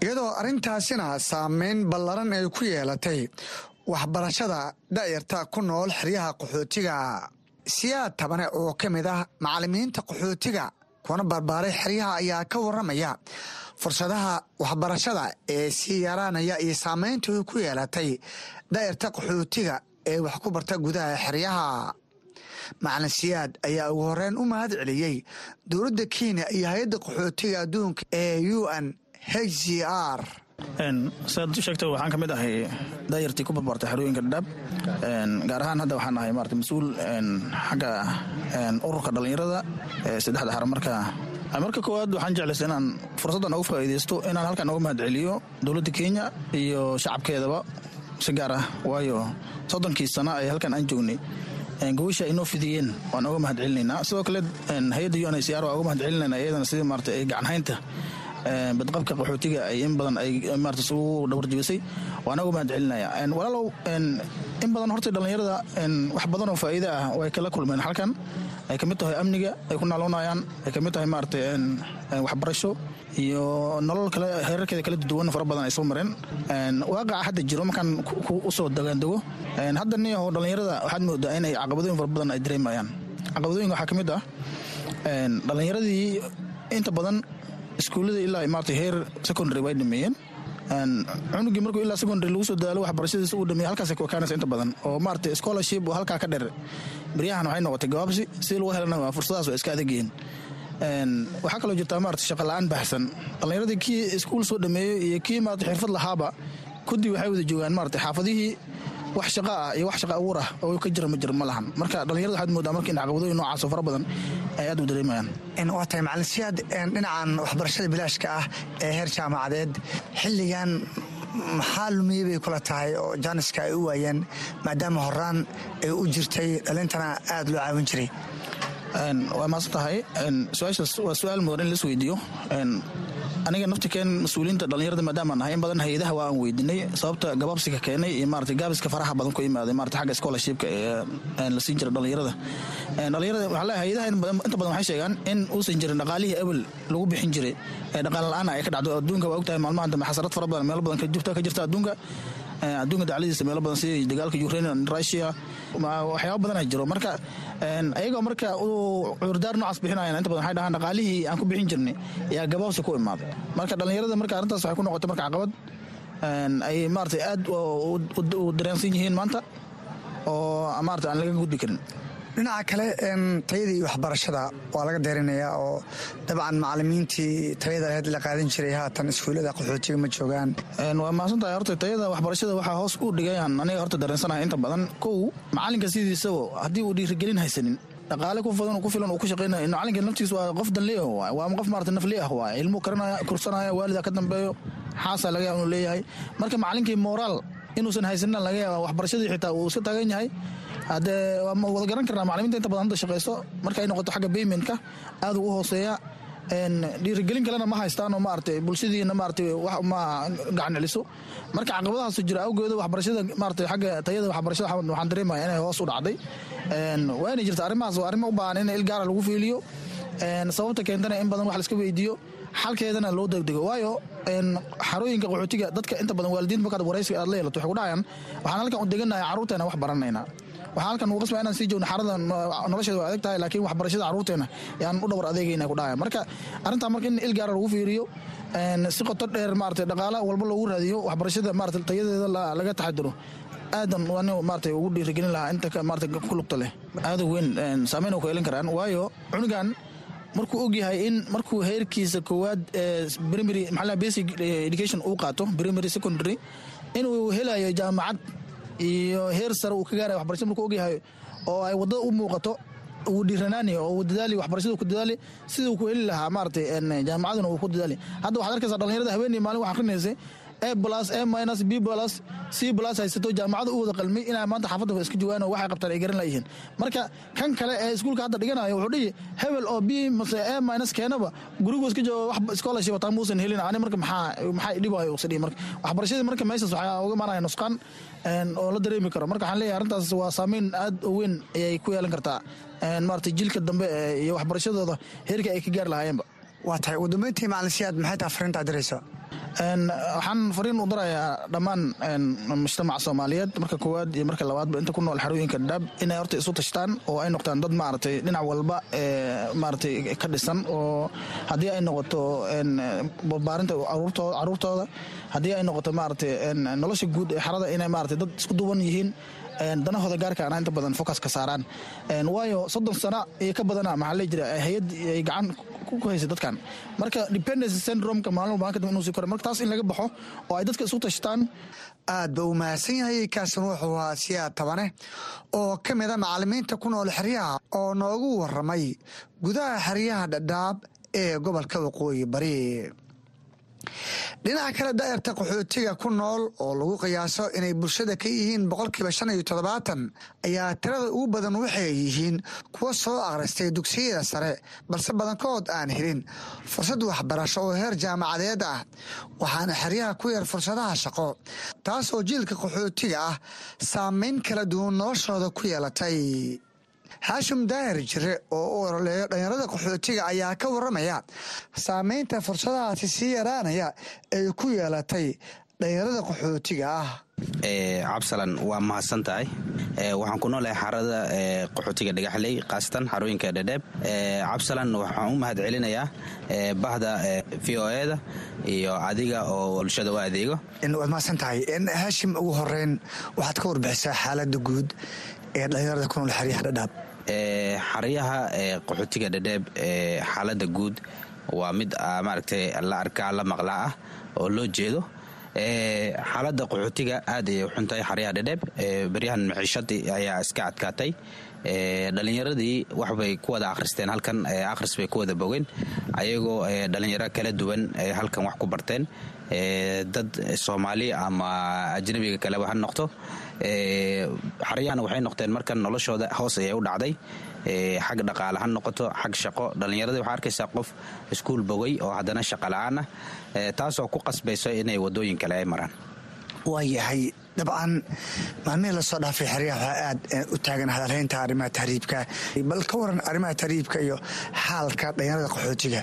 iyadoo arrintaasina saameyn ballaran ay ku yeelatay waxbarashada da'yarta ku nool xeryaha qaxootiga. Siyaad tabane oo ka mid ah macallimiinta qaxootiga kuna barbaaray xeryaha ayaa ka waramaya fursadaha waxbarashada ee sii yaraanaya iyo saameynta ay ku yeelatay da'yarta qaxootiga ee wax ku barta gudaha xeryaha macalin siyaad ayaa ugu horeyn u mahad celiyey dowladda kenya iyo hay'adda qaxootiga adduunka ee u n h r. Saad sheegta waxaan ka mid ahay daayartii ku barbaartay xerooyinka dhadhaab gaar ahaan hadda waxaan ahay marata mas'uul xagga ururka dhallinyarada saddexda xar marka marka koowaad waxaan jeclaysa inaan fursaddan ugu faa'iidaysto inaan halkan uga mahad celiyo dowladda kenya iyo shacabkeedaba si gaar ah. Waayo soddonkii sana ay halkan aan joognay gobasha inoo fidiyeen waan uga mahad celinaynaa sidoo kale hay'adda u n h c r waan uga mahad celinayna iyadana sidii maarata ay gacanhaynta badqabka qaxootiga ay in badan ay maarata isugu dhawarjibisay waan uga mahad celinaya walaalow in badan horta dhallinyarada wax badan oo faa'iida ah way kala kulmeen. Halkan ay ka mid tahay amniga ay ku naaloonayaan ay ka mid tahay maarata waxbarasho iyo nolol kale heerarkeeda kala duwan fara badan ay soo mareen. Waaqaca hadda jiro markaan u soo dagaandego hadda ni oo dhallinyarada waxaad moodaa inay caqabadooyin fara badan ay dareemayaan. Caqabadooyinka waxaa ka mid ah dhallinyaradii inta badan iskuullada ilaa maarata heer secondary way dhameeyeen cunugii markuu ilaa secondary lagu soo daalo waxbarashadiisa uu dhameeyey halkaas ku ekaanaysa inta badan. Oo maarata scholarship oo halkaa ka dheer. Baryahan waxay noqotay gabaabsi sidii lagu helana waa fursadaas waa iska adagyihiin waxaa kaloo jirtaa maarata shaqa la'aan baxsan. Dhallinyaradii kii iskuul soo dhameeyey iyo kii maarata xirfad lahaaba kudii waxay wada joogaan maarata xaafadihii wax shaqa ah iyo wax shaqa abuur ah oo ka jira ma jir ma lahan. Marka dhallinyarada waxaad moodaa marka in caqabadooyin noocaasoo fara badan ay aad u dareemayaan. Waa tahay macalin. Siyaad dhinacan waxbarashada bilaashka ah ee heer jaamacadeed xilligan maxaa lumiyey bay kula tahay oo jaaniska ay u waayeen maadaama horaan ay u jirtay dhalintana aad loo caawin jiray. Waa maasan tahay. Su'aashaas waa su'aal mudan in las weydiiyo aniga naftikeen mas'uuliyiinta dhallinyarada maadaama nahay in badan hay'adaha waa aan weydinay sababta gabaabsiga keenay iyo maarata gaabiska faraha badan ku imaaday maarata xagga scholarshipka ee la siin jira dhallinyarada. Dhallinyarada waxaa leeyahay hay'adaha inta badan waxay sheegaan in uusan jirin dhaqaalihii ebel lagu bixin jiray ee dhaqaale la'aan ay ka dhacdo adduunka waa ogtahay maalmahan dambe xasarad fara badan meelo badan ka jirta adduunka adduunka dacladiisa meelo badan sida dagaalka ukraine russia waxyaaba badan jiro. Marka ayagoo marka uu cudurdaar noocaas bixinayan inta badan waxay dhahaan dhaqaalihii aan ku bixin jirnay ayaa gabaabsi ku imaaday marka dhallinyarada marka arrintaas waxay ku noqotay marka caqabad ay maarata aad u dareensan yihiin maanta oo maarata aan laga gudbi karin dhinaca kale tayadii waxbarashada waa laga deerinayaa oo dabcan macalimiintii tayada aheyd la qaadan jiray haatan iskuullada qaxootiga ma joogaan. Waa mahadsantahay horta tayada waxbarashada waxaa hoos u dhigayaan aniga horta dareensanahay inta badan. Kow macalinka sidiisaba haddii uu dhiirigelin haysanin dhaqaale ku fadan ku filan uu ku shaqaynaya macalinka naftiis waa qof danleeh waay waa qof maarata nafli waay ilmuu karanaya kursanaya waalida ka dambeeyo xaasaa laga yaaba inuu leeyahay. Marka macalinkii moraal inuusan haysanin laga yaaba waxbarashadii xitaa uu iska taagan yahay haddee waa wada karnaa macalimiinta inta badan hadda shaqayso marka noqoto xagga baymentka aad u hooseeya dhiirigelin kalena ma haystaan oo maarata bulshadiina maarata wax ma gacan celiso marka caqabadahaas jira awgeeda waxbarashada maarata xagga tayada waxbarashada waxaan dareemaya inay hoos u dhacday. Waa jirta arrimahaas waa arrimo u baahan in il gaara lagu fiiliyo. Sababta keentana in badan wax la iska weydiiyo xalkeedana loo degdego. Waayo xarooyinka qaxootiga dadka inta badan waalidiinta markaad waraysiga aad la yeelato waxay ku dhahayaan waxaan halkan u deganahay carruurteena wax baranaynaa waxaa halkan ugu qasbaa inaan sii joogno xarada nolosheeda waa adag tahay laakiin waxbarashada carruurteena yaan u dhowr adeegayna ku dhahaya marka arrintaa marka in il gaara lagu fiiriyo si qoto dheer maarata dhaqaala walba loogu raadiyo waxbarashada maarata tayadeeda laga taxadiro aadan waan maarata ugu dhiirigelin lahaa inta maarata ku lugta leh. Aada weyn saameyn u ka elin karaan. Waayo cunugan markuu ogyahay in markuu heerkiisa koowaad primary maxaa basic education uu qaato primary secondary inuu helayo jaamacad iyo heer sare uu ka gaaraya waxbarashada markuu ogyahay oo ay waddada u muuqato uu dhiiranaani oo uu dadaali waxbarashada ku dadaali siduu ku heli lahaa maaragtay jaamacaduna uu ku dadaali. Hadda waxaad arkaysaa dhalinyarada haweeney maalin wax akrinaysay a plus a minus b plus c plus haysato jaamacada u wada qalmay inay maanta xaafadda iska joogaan oo waxay qabtaan ay garan layihiin marka kan kale ee iskuulka hadda dhiganayo wuxuu dhihi hebel oo b mase a minus keenaba gurigu iska joogo wax scholarship wataa muusan helin ani marka maxaa maxaa dhibayo usa marka. Waxbarashadii marka meeshaas waxaa uga imaanaya nusqaan oo la dareemi karo. Marka waxaan leeyahay arrintaas waa saameyn aad u weyn ayay ku yeelan kartaa. Maarata jiilka dambe iyo waxbarashadooda heerka ay ka gaari lahaayeenba waa tahay ugu dambeyntii macalinsiyaad maxay taha fariinta diraysa waxaan fariin u darayaa dhammaan mujtamaca soomaaliyeed marka koowaad iyo marka labaadba inta ku nool xarooyinka dhadhaab inay horta isu tashtaan oo ay noqdaan dad maaragtay dhinac walba maaragtay ka dhisan oo haddii ay noqoto barbaarinta caruurtooda haddii ay noqoto maaragtay nolosha guud ee xarada inay maaragtay dad isku duwan yihiin danahooda gaarka ana inta badan focus ka saaraan. Waayo soddon sano iyo ka badana maxaa lee jira hay'ad ay gacan marka dependency syndromeka taas in laga baxo oo ay dadka isu tashtaan aad ba u mahadsan yahay kaasan wuxuu ahaa siyaad tabane oo ka mida macalimiinta ku nool xeryaha oo noogu waramay gudaha xeryaha dhadhaab ee gobolka waqooyi bari dhinaca kale daa'irta qaxootiga ku nool oo lagu qiyaaso inay bulshada ka yihiin boqolkiiba shan iyo toddobaatan ayaa tirada ugu badan waxay yihiin kuwa soo akhristay dugsiyada sare balse badankood aan helin fursad waxbarasho oo heer jaamacadeed ah. Waxaana xeryaha ku yar fursadaha shaqo taasoo jiilka qaxootiga ah saameyn kala duwan noloshooda ku yeelatay xaashim daahir jire oo u ololeeyo dhalinyarada qaxootiga ayaa ka waramaya saameynta fursadahaasi sii yaraanaya ay ku yeelatay dhalinyarada qaxootiga ah. Cabsalan waa mahadsan tahay. Waxaan ku noolahay xarada qaxootiga dhagaxley khaasatan xarooyinka dhedheeb cabsalan waxaan u mahad celinayaa bahda v o eda iyo adiga oo bulshada u adeego. Waad mahadsan tahay. Haashim ugu horeyn waxaad ka warbixisaa xaalada guud ee dhalinyarada ku nool xeryaha dhadhaab xaryaha qaxootiga dhadheeb xaalada guud waa mid maaragtay la arkaa la maqlaa ah oo loo jeedo. Xaalada qaxootiga aad ayay u xuntahay xaryaha dhadheeb beryahan maciishadii ayaa iska adkaatay. Dhalinyaradii waxbay ku wada akhristeen halkan akhris bay ku wada bogeen. Ayagoo dhalinyaro kala duwan halkan wax ku barteen. Dad soomaali ama ajnabiga kaleba ha noqto xaryahana waxay noqdeen markan noloshooda hoos ayay u dhacday. Xag dhaqaale ha noqoto xag shaqo. Dhallinyaradii waxaa arkaysaa qof iskuul bogay oo haddana shaqa la'aan ah. Taasoo ku qasbayso inay waddooyin kale ay maraan. Waa yahay dabcan maalmihii la soo dhaafay xeryaha waxaa aad u taagan hadalhaynta arrimaha tahriibka bal ka waran arrimaha tahriibka iyo xaalka dhalinyarada qaxootiga.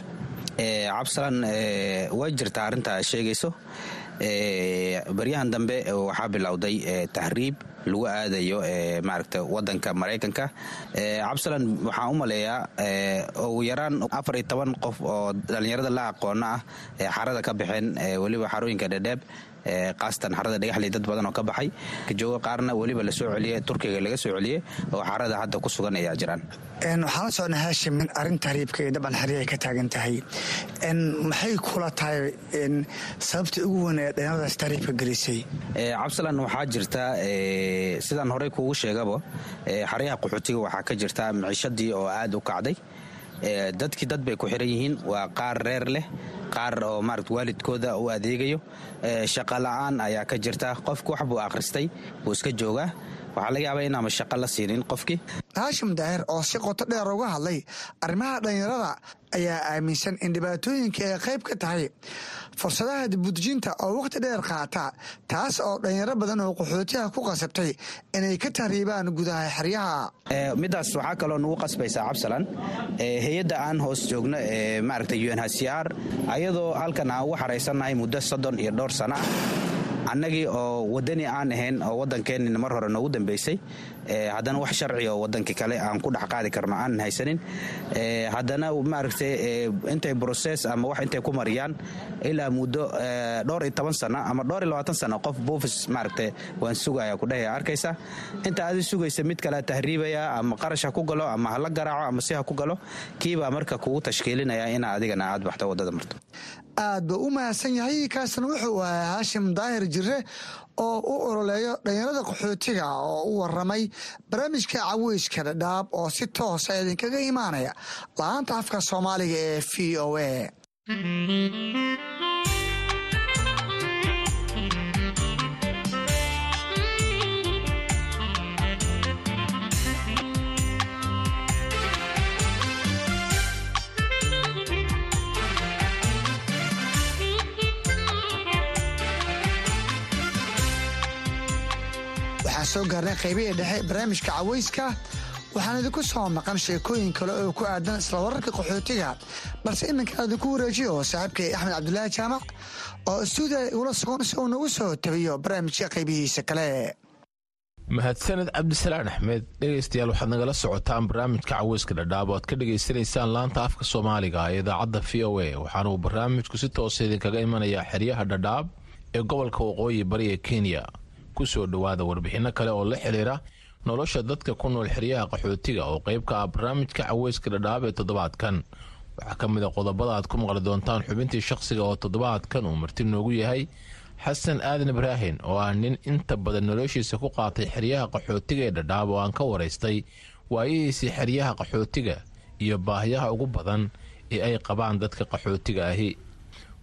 Cabsalan way jirtaa arrintaa sheegayso baryahan dambe waxaa bilowday tahriib lagu aadayo maaragta wadanka maraykanka cabsalan waxaan u maleeyaa ugu yaraan afar iyo toban qof oo dhallinyarada la aqoona ah ee xarada ka baxeen weliba xarooyinka dhedheeb khaasatan xarada dhagaxley dad badan oo ka baxay. Jooga qaarna weliba la soo celiyey turkiga laga soo celiyey oo xarada hadda ku sugan ayaa jiraan. Waxaan la socnaa haashim in arrinta hariibka iyo xerya ay ka taagan tahay. Maxay kula tahay sababta ugu weyn ee dhalinyaradaas tahriibka gelisay? Cabsalan waxaa jirta sidaan horey kuugu sheegaba xaryaha qaxootiga waxaa ka jirta miciishadii oo aad u kacday. Dadkii dad bay ku xiran yihiin waa qaar reer leh qaar oo maarata waalidkooda u adeegayo shaqa la'aan ayaa ka jirta. Qofku wax buu akhristay buu iska joogaa. Waxaa laga yaabaa inaama shaqo la siinin qofkii haashim daahir oo si qoto dheer uga hadlay arrimaha dhallinyarada ayaa aaminsan in dhibaatooyinka ay qayb ka tahay fursadaha dibudejinta oo wakhti dheer qaata taas oo dhallinyaro badan oo qaxootiha ku qasabtay inay ka tahriibaan gudaha xeryaha. Midaas waxaa kaloo nugu qasbaysaa cabsalan hay'adda aan hoos joogno ee maaragta unhcr ayadoo halkan aan ugu xaraysannahay muddo soddon iyo dhowr sana ah annagii oo wadani aan ahayn oo waddankeennin mar hore noogu dambaysay haddana wax sharci oo waddankii kale aan ku dhex qaadi karno aanan haysanin. Haddana maaragtay intay broses ama wax intay ku mariyaan ilaa muddo dhowr iyo toban sano ama dhowr iyo labaatan sano qof buufis maaragtay waan sugaya ku dhehaya arkaysa inta aadi sugaysa mid kale tahriibaya ama qarash ha ku galo ama hala garaaco ama si ha ku galo kiibaa marka kugu tashkiilinaya inaa adigana aad baxto waddada marto aad buu u mahadsan yahay. Kaasna wuxuu ahaa haashim daahir jire oo u ololeeyo dhalinyarada qaxootiga oo u waramay barnaamijka caweyska dhadhaab oo si toosa idinkaga imaanaya. La'aanta afka soomaaliga ee v o a soo gaarnay qaybihii dhexe barnaamijka caweyska waxaan idinku soo maqan sheekooyin kale oo ku aadan isla wararka qaxootiga. Balse iminkaan idinku wareejiyo saaxiibkay axmed cabdulaahi jaamac oo istuudiya igula sugan si uu nagu soo tabiyo barnaamijka qaybihiisa kale. Mahadsaned cabdisalaan axmed dhegaystayaal waxaad nagala socotaan barnaamijka caweyska dhadhaab oo aad ka dhegaysanaysaan laanta afka soomaaliga ee idaacadda v o a. Waxaana uu barnaamijku si toosa idinkaga imanayaa xeryaha dhadhaab ee gobolka waqooyi bari ee kenya ku soo dhowaada warbixinno kale oo la xiriira nolosha dadka ku nool xeryaha qaxootiga oo qayb ka ah barnaamijka caweyska dhadhaab ee toddobaadkan. Waxaa ka mid a qodobada aad ku maqli doontaan xubintii shaqsiga oo toddobaadkan uu marti noogu yahay xasan aadan ibraahin oo ah nin inta badan noloshiisa ku qaatay xeryaha qaxootiga ee dhadhaab oo aan ka waraystay waayihiisii xeryaha qaxootiga iyo baahiyaha ugu badan ee ay qabaan dadka qaxootiga ahi.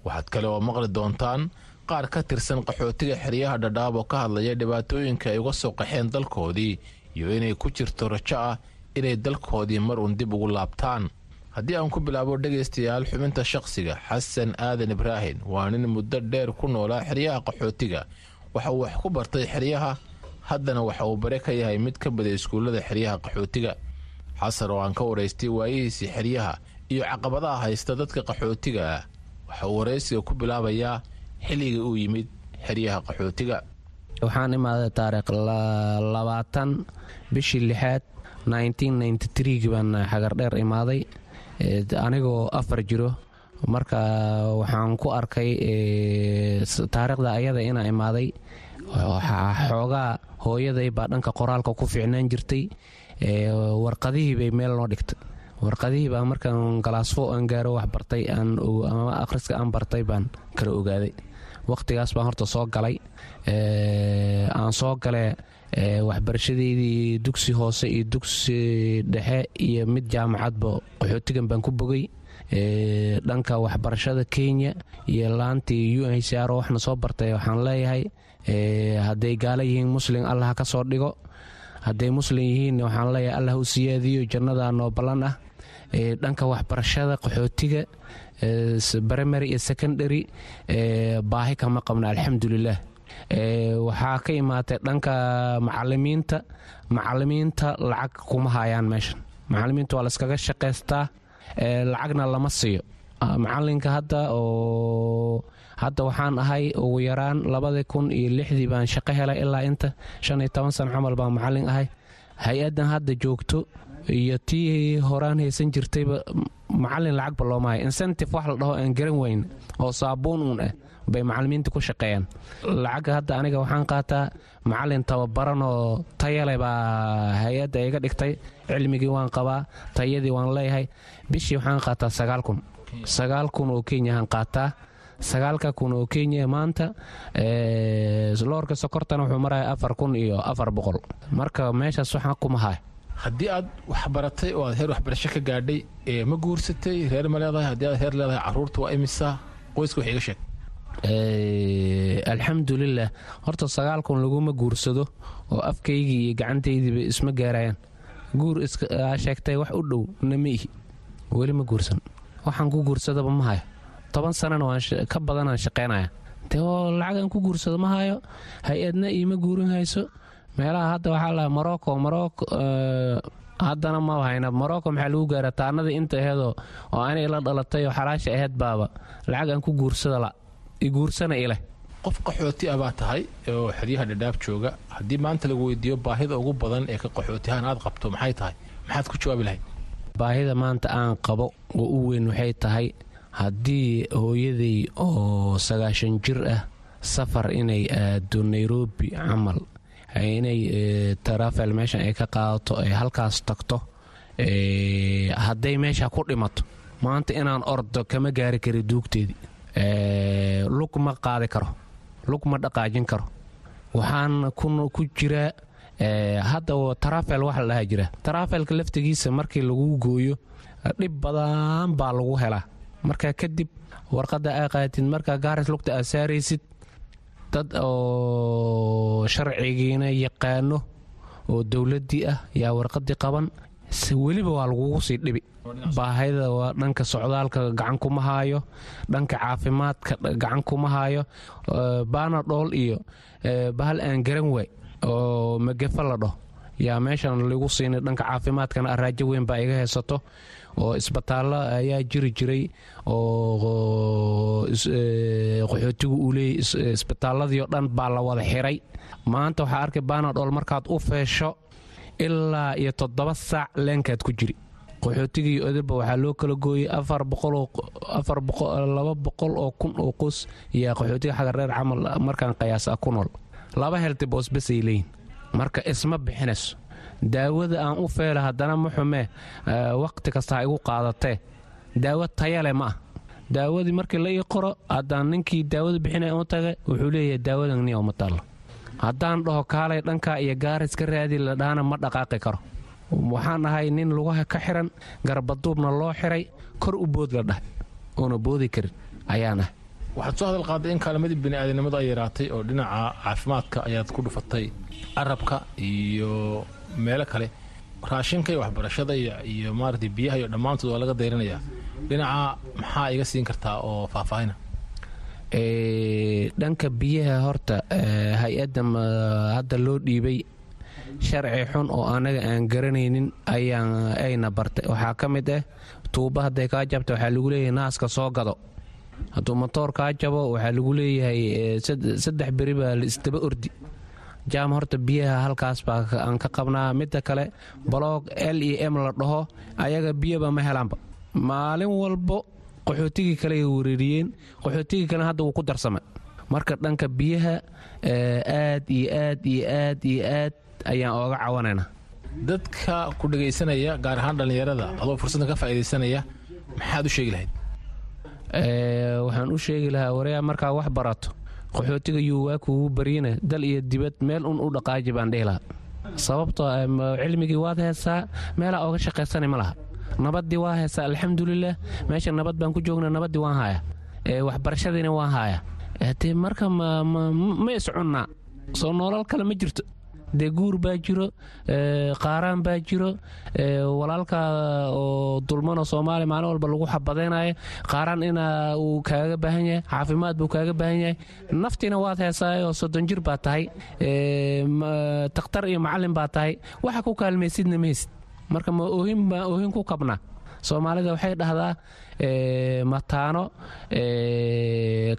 Waxaad kale oo maqli doontaan qaar ka tirsan qaxootiga xeryaha dhadhaab oo ka hadlaya dhibaatooyinka ay uga soo qaxeen dalkoodii iyo inay ku jirto rajo ah inay dalkoodii mar uun dib ugu laabtaan. Haddii aan ku bilaabo dhegaystayaal xubinta shaqsiga xasan aadan ibraahin waa nin muddo dheer ku noolaa xeryaha qaxootiga. Waxa uu wax ku bartay xeryaha haddana waxa uu bare ka yahay mid ka mida iskuullada xeryaha qaxootiga. Xasan oo aan ka waraystay waayihiisii xeryaha iyo caqabadaha haysta dadka qaxootiga ah waxa uu waraysiga ku bilaabayaa xilliga uu yimid xeryaha qaxootiga. Waxaan imaaday taariikh labaatan bishii lixaad gii baan xagardheer imaaday. Anigoo afar jiro. Marka waxaan ku arkay taariikhda ayada inaa imaaday. Xoogaa hooyaday baa dhanka qoraalka ku fiicnaan jirtay. Warqadihii bay meel noo dhigtay. Warqadihii baa markaan galaasfo aan gaaro wax bartay ama akhriska aan bartay baan kala ogaaday wakhtigaas baan horta soo galay. Aan soo gale waxbarashadeydii dugsi hoose iyo dugsi dhexe iyo mid jaamacadba qaxootigan baan ku bogay. Dhanka waxbarashada kenya iyo laantii u n h r waxna soo bartay waxaan leeyahay hadday gaalo yihiin muslim allah ka soo dhigo. Hadday muslim yihiin waxaan leeyahay allah u siyaadiyo jannada noo ballan ah. Dhanka waxbarashada qaxootiga primary iyo secondary baahi kama qabna alxamdulilah waxaa ka imaatay dhanka macalimiinta macalimiinta lacag kuma hayaan meeshan. Macalimiinta waa layskaga shaqaystaa lacagna lama siiyo. Macalinka hadda oo hadda waxaan ahay ugu yaraan labadii kun iyo lixdii baan shaqo helay ilaa inta shan iyo toban sana camal baan macalin ahay. Hay'addan hadda joogto iyo tii horaan haysan jirtayba macalin lacagba looma hayo incentive wax la dhaho aan garan weyn oo saabuun uun ah bay macalimiinta ku shaqeeyaan. Lacagga hadda aniga waxaan qaataa macalin tababaran oo tayale baa hay'adda iga dhigtay cilmigii waan qabaa tayadii waan leeyahay. Bishii waxaan qaataa sagaal kun. Sagaal kun oo kenyahaan qaataa. Sagaalka kun oo kenya maanta loorka sokortana wuxuu maraya afar kun iyo afar boqol. Marka meeshaas waxaan kuma haya haddii aad wax baratay oo aad heer waxbarasho ka gaadhay ma guursatay reer ma leedahay? Haddii aad heer leedahay carruurta waa imisa? Qoyska wax iga sheeg. Alxamdulilah horta sagaal kun laguma guursado oo afkaygii iyo gacantaydiiba isma gaarayaan. Guur sheegtay wax u dhow nama ihi. Weli ma guursan. Waxaan ku guursadaba ma hayo. Toban sanana ka badanaan shaqaynaya de oo lacagaan ku guursado ma hayo? Hay'adna iima guurin hayso meelaha hadda waxaa laha morocco morocco haddana ma hayna morocco maxaa lagu gaara taanadii inta aheedoo oo anay la dhalatay oo xalaasha aheyd baaba. Lacag aan ku guursada la iguursana ileh qof qaxooti ah baa tahay oo xeryaha dhadhaab jooga. Haddii maanta lagu weydiiyo baahida ugu badan ee ka qaxootihaan aad qabto maxay tahay? Maxaad ku jawaabi lahayd? Baahida maanta aan qabo oo u weyn waxay tahay haddii hooyaday oo sagaashan jir ah safar inay aado nairobi camal inay tarafel meeshan ay ka qaadato ay halkaas tagto hadday meesha ku dhimato maanta inaan ordo kama gaari kara duugteedii lug ma qaadi karo lug ma dhaqaajin karo. Waxaan ku jiraa hadda tarafel wax la dhaha jira tarafelka laftigiisa markii lagu gooyo dhib badan baa lagu helaa. Markaa kadib warqadda aa qaatid markaa gaaris lugta aad saaraysid dad oo sharcigiina yaqaano oo dowladdii ah yaa warqadii qaban weliba waa lagugu sii dhibi. Baahida waa dhanka socdaalka gacan kuma haayo dhanka caafimaadka gacan kuma haayo baanadhool iyo bahal aan garan waay oo magafa la dhaho yaa meeshan lagu siinay dhanka caafimaadkana araajo weyn baa iga haysato oo isbitaallo ayaa jiri jiray oo qaxootigu uu leeyay isbitaalladii oo dhan baa la wada xiray. Maanta waxaa arkay baanadhool markaad u feesho ilaa iyo toddoba saac leenkaad ku jiri. Qaxootigii odaba waxaa loo kala gooyey laba boqol oo kun oo qos iyo qaxootiga xaga reer camal markaan qiyaas ah ku nool. Laba helti boosbasay leeyihiin marka isma bixinayso daawada aan u feela haddana ma xumee waqti kasta ha igu qaadatee daawo tayale ma ah daawadii markii la ii qoro haddaan ninkii daawada bixinaya u taga wuxuu leeyahay daawadan niya uma taallo haddaan dhaho kaalay dhankaa iyo gaaris ka raadi la dhahana ma dhaqaaqi karo. Waxaan ahay nin lugaha ka xiran garbaduubna loo xiray kor u bood la dhahay oona boodi karin ayaan ahay waxaad soo hadal qaaday in kaalmadii bini'aadanimadu ay yaraatay oo dhinaca caafimaadka ayaad ku dhufatay arabka iyo meelo kale. Raashinka iyo waxbarashada iyo maarata biyaha iyo dhammaantood waa laga dayranayaa dhinaca maxaa iga siin kartaa oo faahfaahina? Dhanka biyaha horta hay'adda hadda loo dhiibay sharci xun oo anaga aan garanaynin ayna bartay. Waxaa ka mid ah tuuba hadday kaa jabta waxaa lagu leeyahay naaska soo gado hadduu motoor kaa jabo waxaa lagu leeyahay saddex beri isdaba ordi. Jaam horta biyaha halkaas baa aan ka qabnaa. Midda kale baloog l e m la dhaho ayaga biyaba ma helaanba. Maalin walbo qaxootigii kale ay wereeriyeen qaxootigii kale hadda wuu ku darsama marka dhanka biyaha aad iyo aad iyo aad iyo aad ayaan ooga cawanayna dadka ku dhagaysanaya gaar ahaan dhallinyarada adoo fursaddan ka faa'iidaysanaya maxaad u sheegi lahayd waxaan u sheegi lahaa wareya markaa wax barato qaxootiga yuu waa kuugu baryina dal iyo dibad meel un u dhaqaaji baan dhihi lahaa. Sababtoo cilmigii waad heesaa meelaa ooga shaqaysana ma laha. Nabaddii waa heesaa alxamdulilah meesha nabad baan ku joogna nabaddii waan haaya waxbarashadiina waan haaya de marka ma iscunnaa soo noolal kale ma jirto dee guur baa jiro qaaraan baa jiro walaalka oo dulmano soomaaliya maalin walba lagu xabadaynayo qaaraan ina uu kaaga baahan yahay caafimaad buu kaaga baahan yahay. Naftiina waad heesaay oo soddon jir baa tahay takhtar iyo macallin baa tahay. Waxa ku kaalmaysidna mahaysid marka ma oohin baa oohin ku kabnaa soomaalida waxay dhahdaa mataano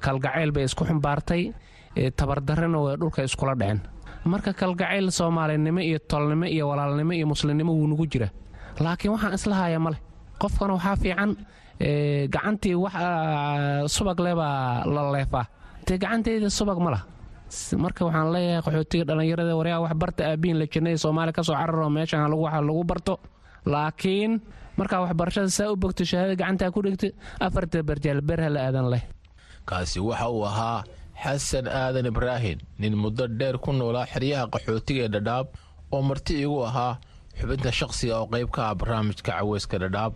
kalgacayl bay isku xumbaartay tabardarrena way dhulka iskula dhaceen marka kalgacayl soomaalinimo iyo tolnimo iyo walaalnimo iyo muslimnimo wuu nagu jira. Laakiin waxaan islahaya maleh qofkana waxaa fiican gacantii wax subag lebaa la leefaa. Dee gacanteyda subag ma lah marka waxaan leeyahay qaxootiga dhallinyarada waryaa wax barta aabiin la jirnay soomaaliya ka soo cararo meeshan waxa lagu barto. Laakiin markaa waxbarashada saa u bogto shahaada gacantaa ku dhigta afarta barjaal berha la aadan leh. Kaasi waxa uu ahaa xasan aadan ibraahin nin muddo dheer ku noolaa xeryaha qaxootiga ee dhadhaab oo marti igu ahaa xubinta shaqsiga oo qayb ka ah barnaamijka caweyska dhadhaab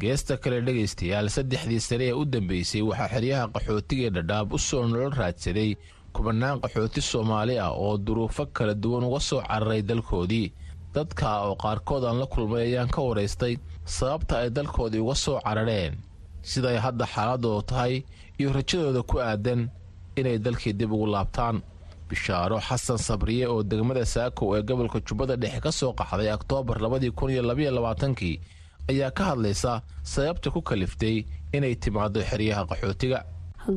geesta kale dhegaystayaal saddexdii sane ee u dambeysay waxaa xeryaha qaxootiga ee dhadhaab u soo nolol raadsaday kubanaan qaxooti soomaali ah oo duruufo kala duwan uga soo cararay dalkoodii. Dadka oo qaarkood aan la kulmay ayaan ka waraystay sababta ay dalkoodii uga soo carareen. Siday hadda xaaladoodu tahay iyo rajadooda ku aadan inay dalkii dib ugu laabtaan. Bishaaro xasan sabriye oo degmada saakow ee gobolka jubbada dhexe ka soo qaxday oktoobar labaatankii ayaa ka hadlaysa sababta ku kaliftay inay timaado xeryaha qaxootiga.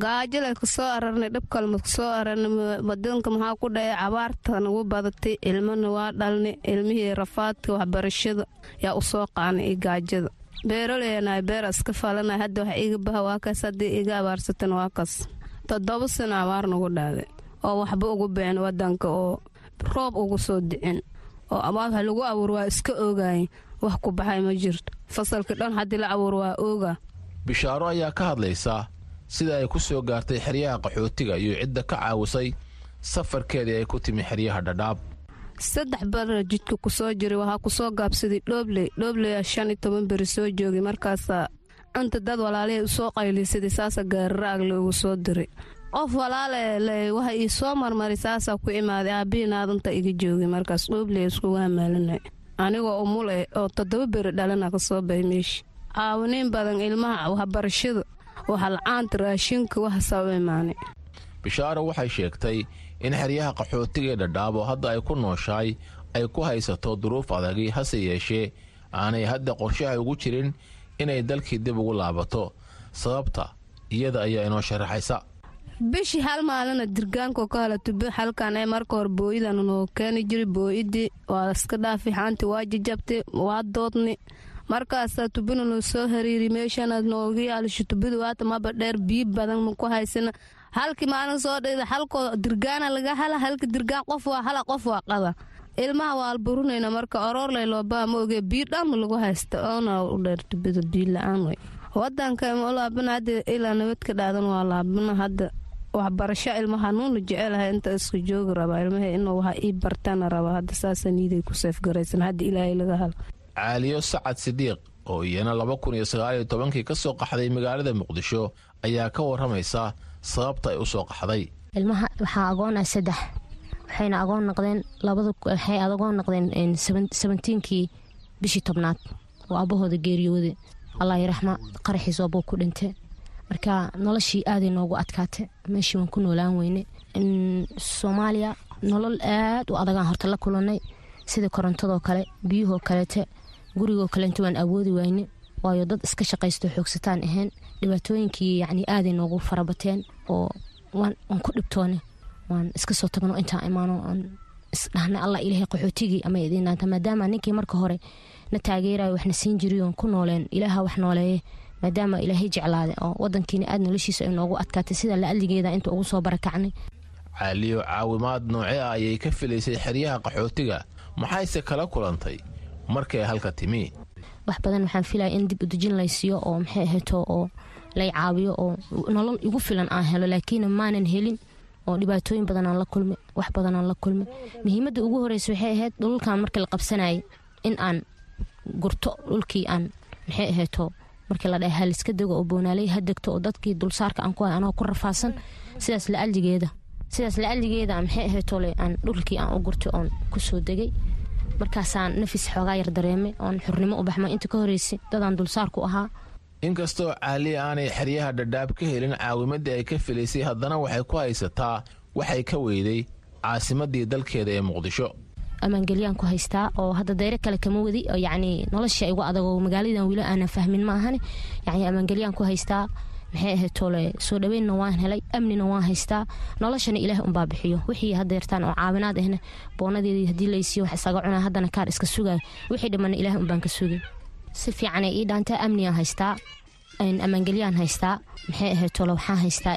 Gaajala ku soo ararnay dhibkalma ku soo ararnay wadanka maxaa ku dhacay? Cabaarta nagu badatay ilmana waa dhalnay ilmihii rafaadka waxbarashada yaa u soo qaanay iyo gaajada. Beeroleyanahay beera iska falanay hadda wax iga baha waa kaas haddii iga abaarsatan waa kaas toddoba sano abaar nagu dhaaday oo waxba ugu bixin wadanka oo roob ugu soo dicin oo abaar wax lagu abuur waa iska oogaay wax ku baxay ma jirto. Fasalka dhan haddii la abuur waa ooga bishaaro ayaa ka hadlaysa sida ay ku soo gaartay xeryaha qaxootiga iyo cidda ka caawisay safarkeedii ay ku timi xeryaha dhadhaab. Saddex bara jidka ku soo jiray waxaa ku soo gaabsaday dhoobley dhoobleya shan iyo toban beri soo joogay markaasaa inta dad walaalihii u soo qaylisaday saasa gaariraag loogu soo diray. Qof walaale waxa ii soo marmaray saasaa ku imaaday aabbihiinaadanta iga joogay markaas dhoobley iskugu hamaalinay anigoo umul oo toddoba beri dhalana ka soo bay meesha caawiniin badan ilmaha waxbarashada waxa la'aanta raashinka waxasaa u imaanay bishaaro waxay sheegtay in xeryaha qaxootiga ee dhadhaab oo hadda ay ku nooshahay ay ku haysato duruuf adagi hase yeeshee. Aanay hadda qorshaha ugu jirin inay dalkii dib ugu laabato. Sababta iyada ayaa inoo sharaxaysa bishii hal maalina dirgaanko ka hala tube halkan ee marka hore booyidan noo keeni jiray booyidii waa iska dhaafi xaanti waa jajabtay waa doodni. Markaasaa tubina noo soo hariiri meeshanaad nooga yaalisho tubida waata maba dheer biyo badan maku haysana halkii maalin soo dhida halkoo dirgaana laga hala halka dirgaan qof waa hala qof waa qada ilmaha waa alburunayna marka oroorlay loobaa ma oge biyo dhanma lagu haysta oona u dheer tubida biyo la'aan way. Wadanka ma laabana hadda ilaa nabadka dhaadan waa laabana hadda waxbarasho ilmaha nuuna jecelahay inta iska joogi rabaa ilmaha inuu waxa ii bartana rabaa hadda saasa niiday ku seefgaraysan hadda ilaahay laga halo caaliyo sacad sidiiq oo iyana laba kun iyo sagaaliyo tobankii ka soo qaxday magaalada muqdisho ayaa ka waramaysa sababta ay u soo qaxday. Ilmaha waxaa agoonah saddex waxayna agoon noqdeen waxay agoon noqdeen sabentiinkii bishii tobnaad. Oo aabahooda geeriyooday. Allah raxma qaraxiis oobuu ku dhintay marka noloshii aaday noogu adkaatay. Meeshii waan ku noolaan weyne. Soomaaliya nolol aad u adagaan horta la kulanay sida korontadoo kale biyuhoo kaleete gurigoo kaleente waan awoodi wayne waayo dad iska shaqaysto xoogsataan ahayn dhibaatooyinkii yacni aaday noogu farabateen oo waan ku dhibtoone waan iska soo tagno intaan imaano aan isdhahna allah ilaahay qaxootigii ama idiin dhaanta maadaama ninkii marka hore na taageerayo waxna siin jiray oon ku nooleen ilaaha wax nooleeye maadaama ilaahay jeclaade oo wadankiina aad noloshiisa ay noogu adkaatay sida la-adligeeda inta ugu soo barakacnay caaliyo caawimaad noocee ah ayay ka filaysay xeryaha qaxootiga maxayse kala kulantay? Markay halka timi. Wax badan waxaan filaya in dib udejin laysiiyo oo maxay ahayto oo lay caawiyo oo nolol igu filan aan helo laakiin maanan helin oo dhibaatooyin badanaan la kulmay wax badanaan la kulmay muhiimadda ugu horeysa waxay ahayd dhulkan markii la qabsanayay in aan gurto dhulkii aan maxay ahayto markii la dhaha haliska dego oo boonaaley ha degto oo dadkii dulsaarka aan ku hay anoo ku rafaasan. Sidaas la-aligeeda sidaas la-aligeeda maxay ahaytole aan dhulkii aan u gurtay oon ku soo degay. Markaasaan nafis xoogaa yar dareemay oon xurnimo u baxmay. Inta ka horeysay dadaan dulsaar ku ahaa inkastoo caaliya aanay xeryaha dhadhaab ka helin caawimadii ay ka filaysay haddana waxay ku haysataa waxay ka weyday caasimadii dalkeeda ee muqdisho. Ammaangelyaan ku haystaa oo hadda dayro kale kama wadi yacni nolosha igu adag oo magaaladan weli aanan fahmin ma yacni ammaangelyaan ku haystaa maxay ahayd soo dhaweynna waan helay amnina waan haystaa. Noloshana ilaah unbaa bixiyo. Wixii hadeertaan oo caawinaad ahna boonadeedii haddii laysiiyo wax isaga cunaa haddana kaar iska sugayo. Wixii dhimanna ilaah unbaan ka sugay si fiicanay ii dhaantaa amnigaan haystaa ammaangelyaan haystaa maxay ahayd toole waxaan haystaa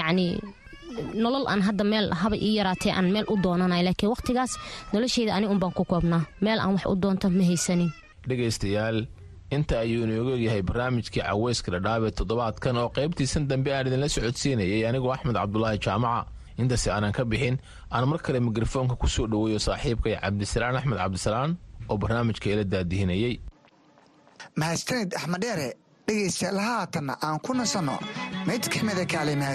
yacni nolol aan hadda meel haba ii yaraatee aan meel u doonanay laakiin waqtigaas nolosheyda ani unbaan ku koobnaa. Meel aan wax u doonto ma haysanin. Dhegaystayaal inta ayuu inoogu egyahay barnaamijkii caweyska dhadhaabee toddobaadkan oo qaybtiisan dambe aan idinla socodsiinayay anigoo axmed cabdulaahi jaamaca. Intaasi aanan ka bixin aan mar kale mikrofoonka ku soo dhoweeyo saaxiibkay cabdisalaan axmed cabdisalaan oo barnaamijka ila daadihinayey mahadsanid axmed dheere dhegaystayaal haatanna aan ku nasanno mid ka mida kaalimaha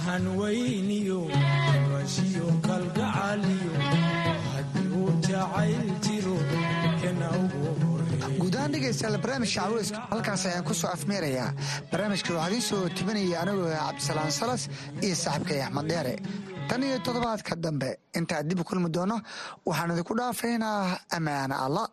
suugaanta hanweyniyo washiyo kalgacaliyo haddii uu jacayl jiro kana ugu guud ahaan dhegaystayaal barnaamijka caweyska halkaas ayaan ku soo afmeerayaa. Barnaamijka waxaa idiin soo tibinaya anigoo cabdisalaan salas iyo saaxiibkay axmed dheere. Tan iyo toddobaadka dambe intaan dib u kulmi doono waxaan idinku dhaafaynaa ammaana allah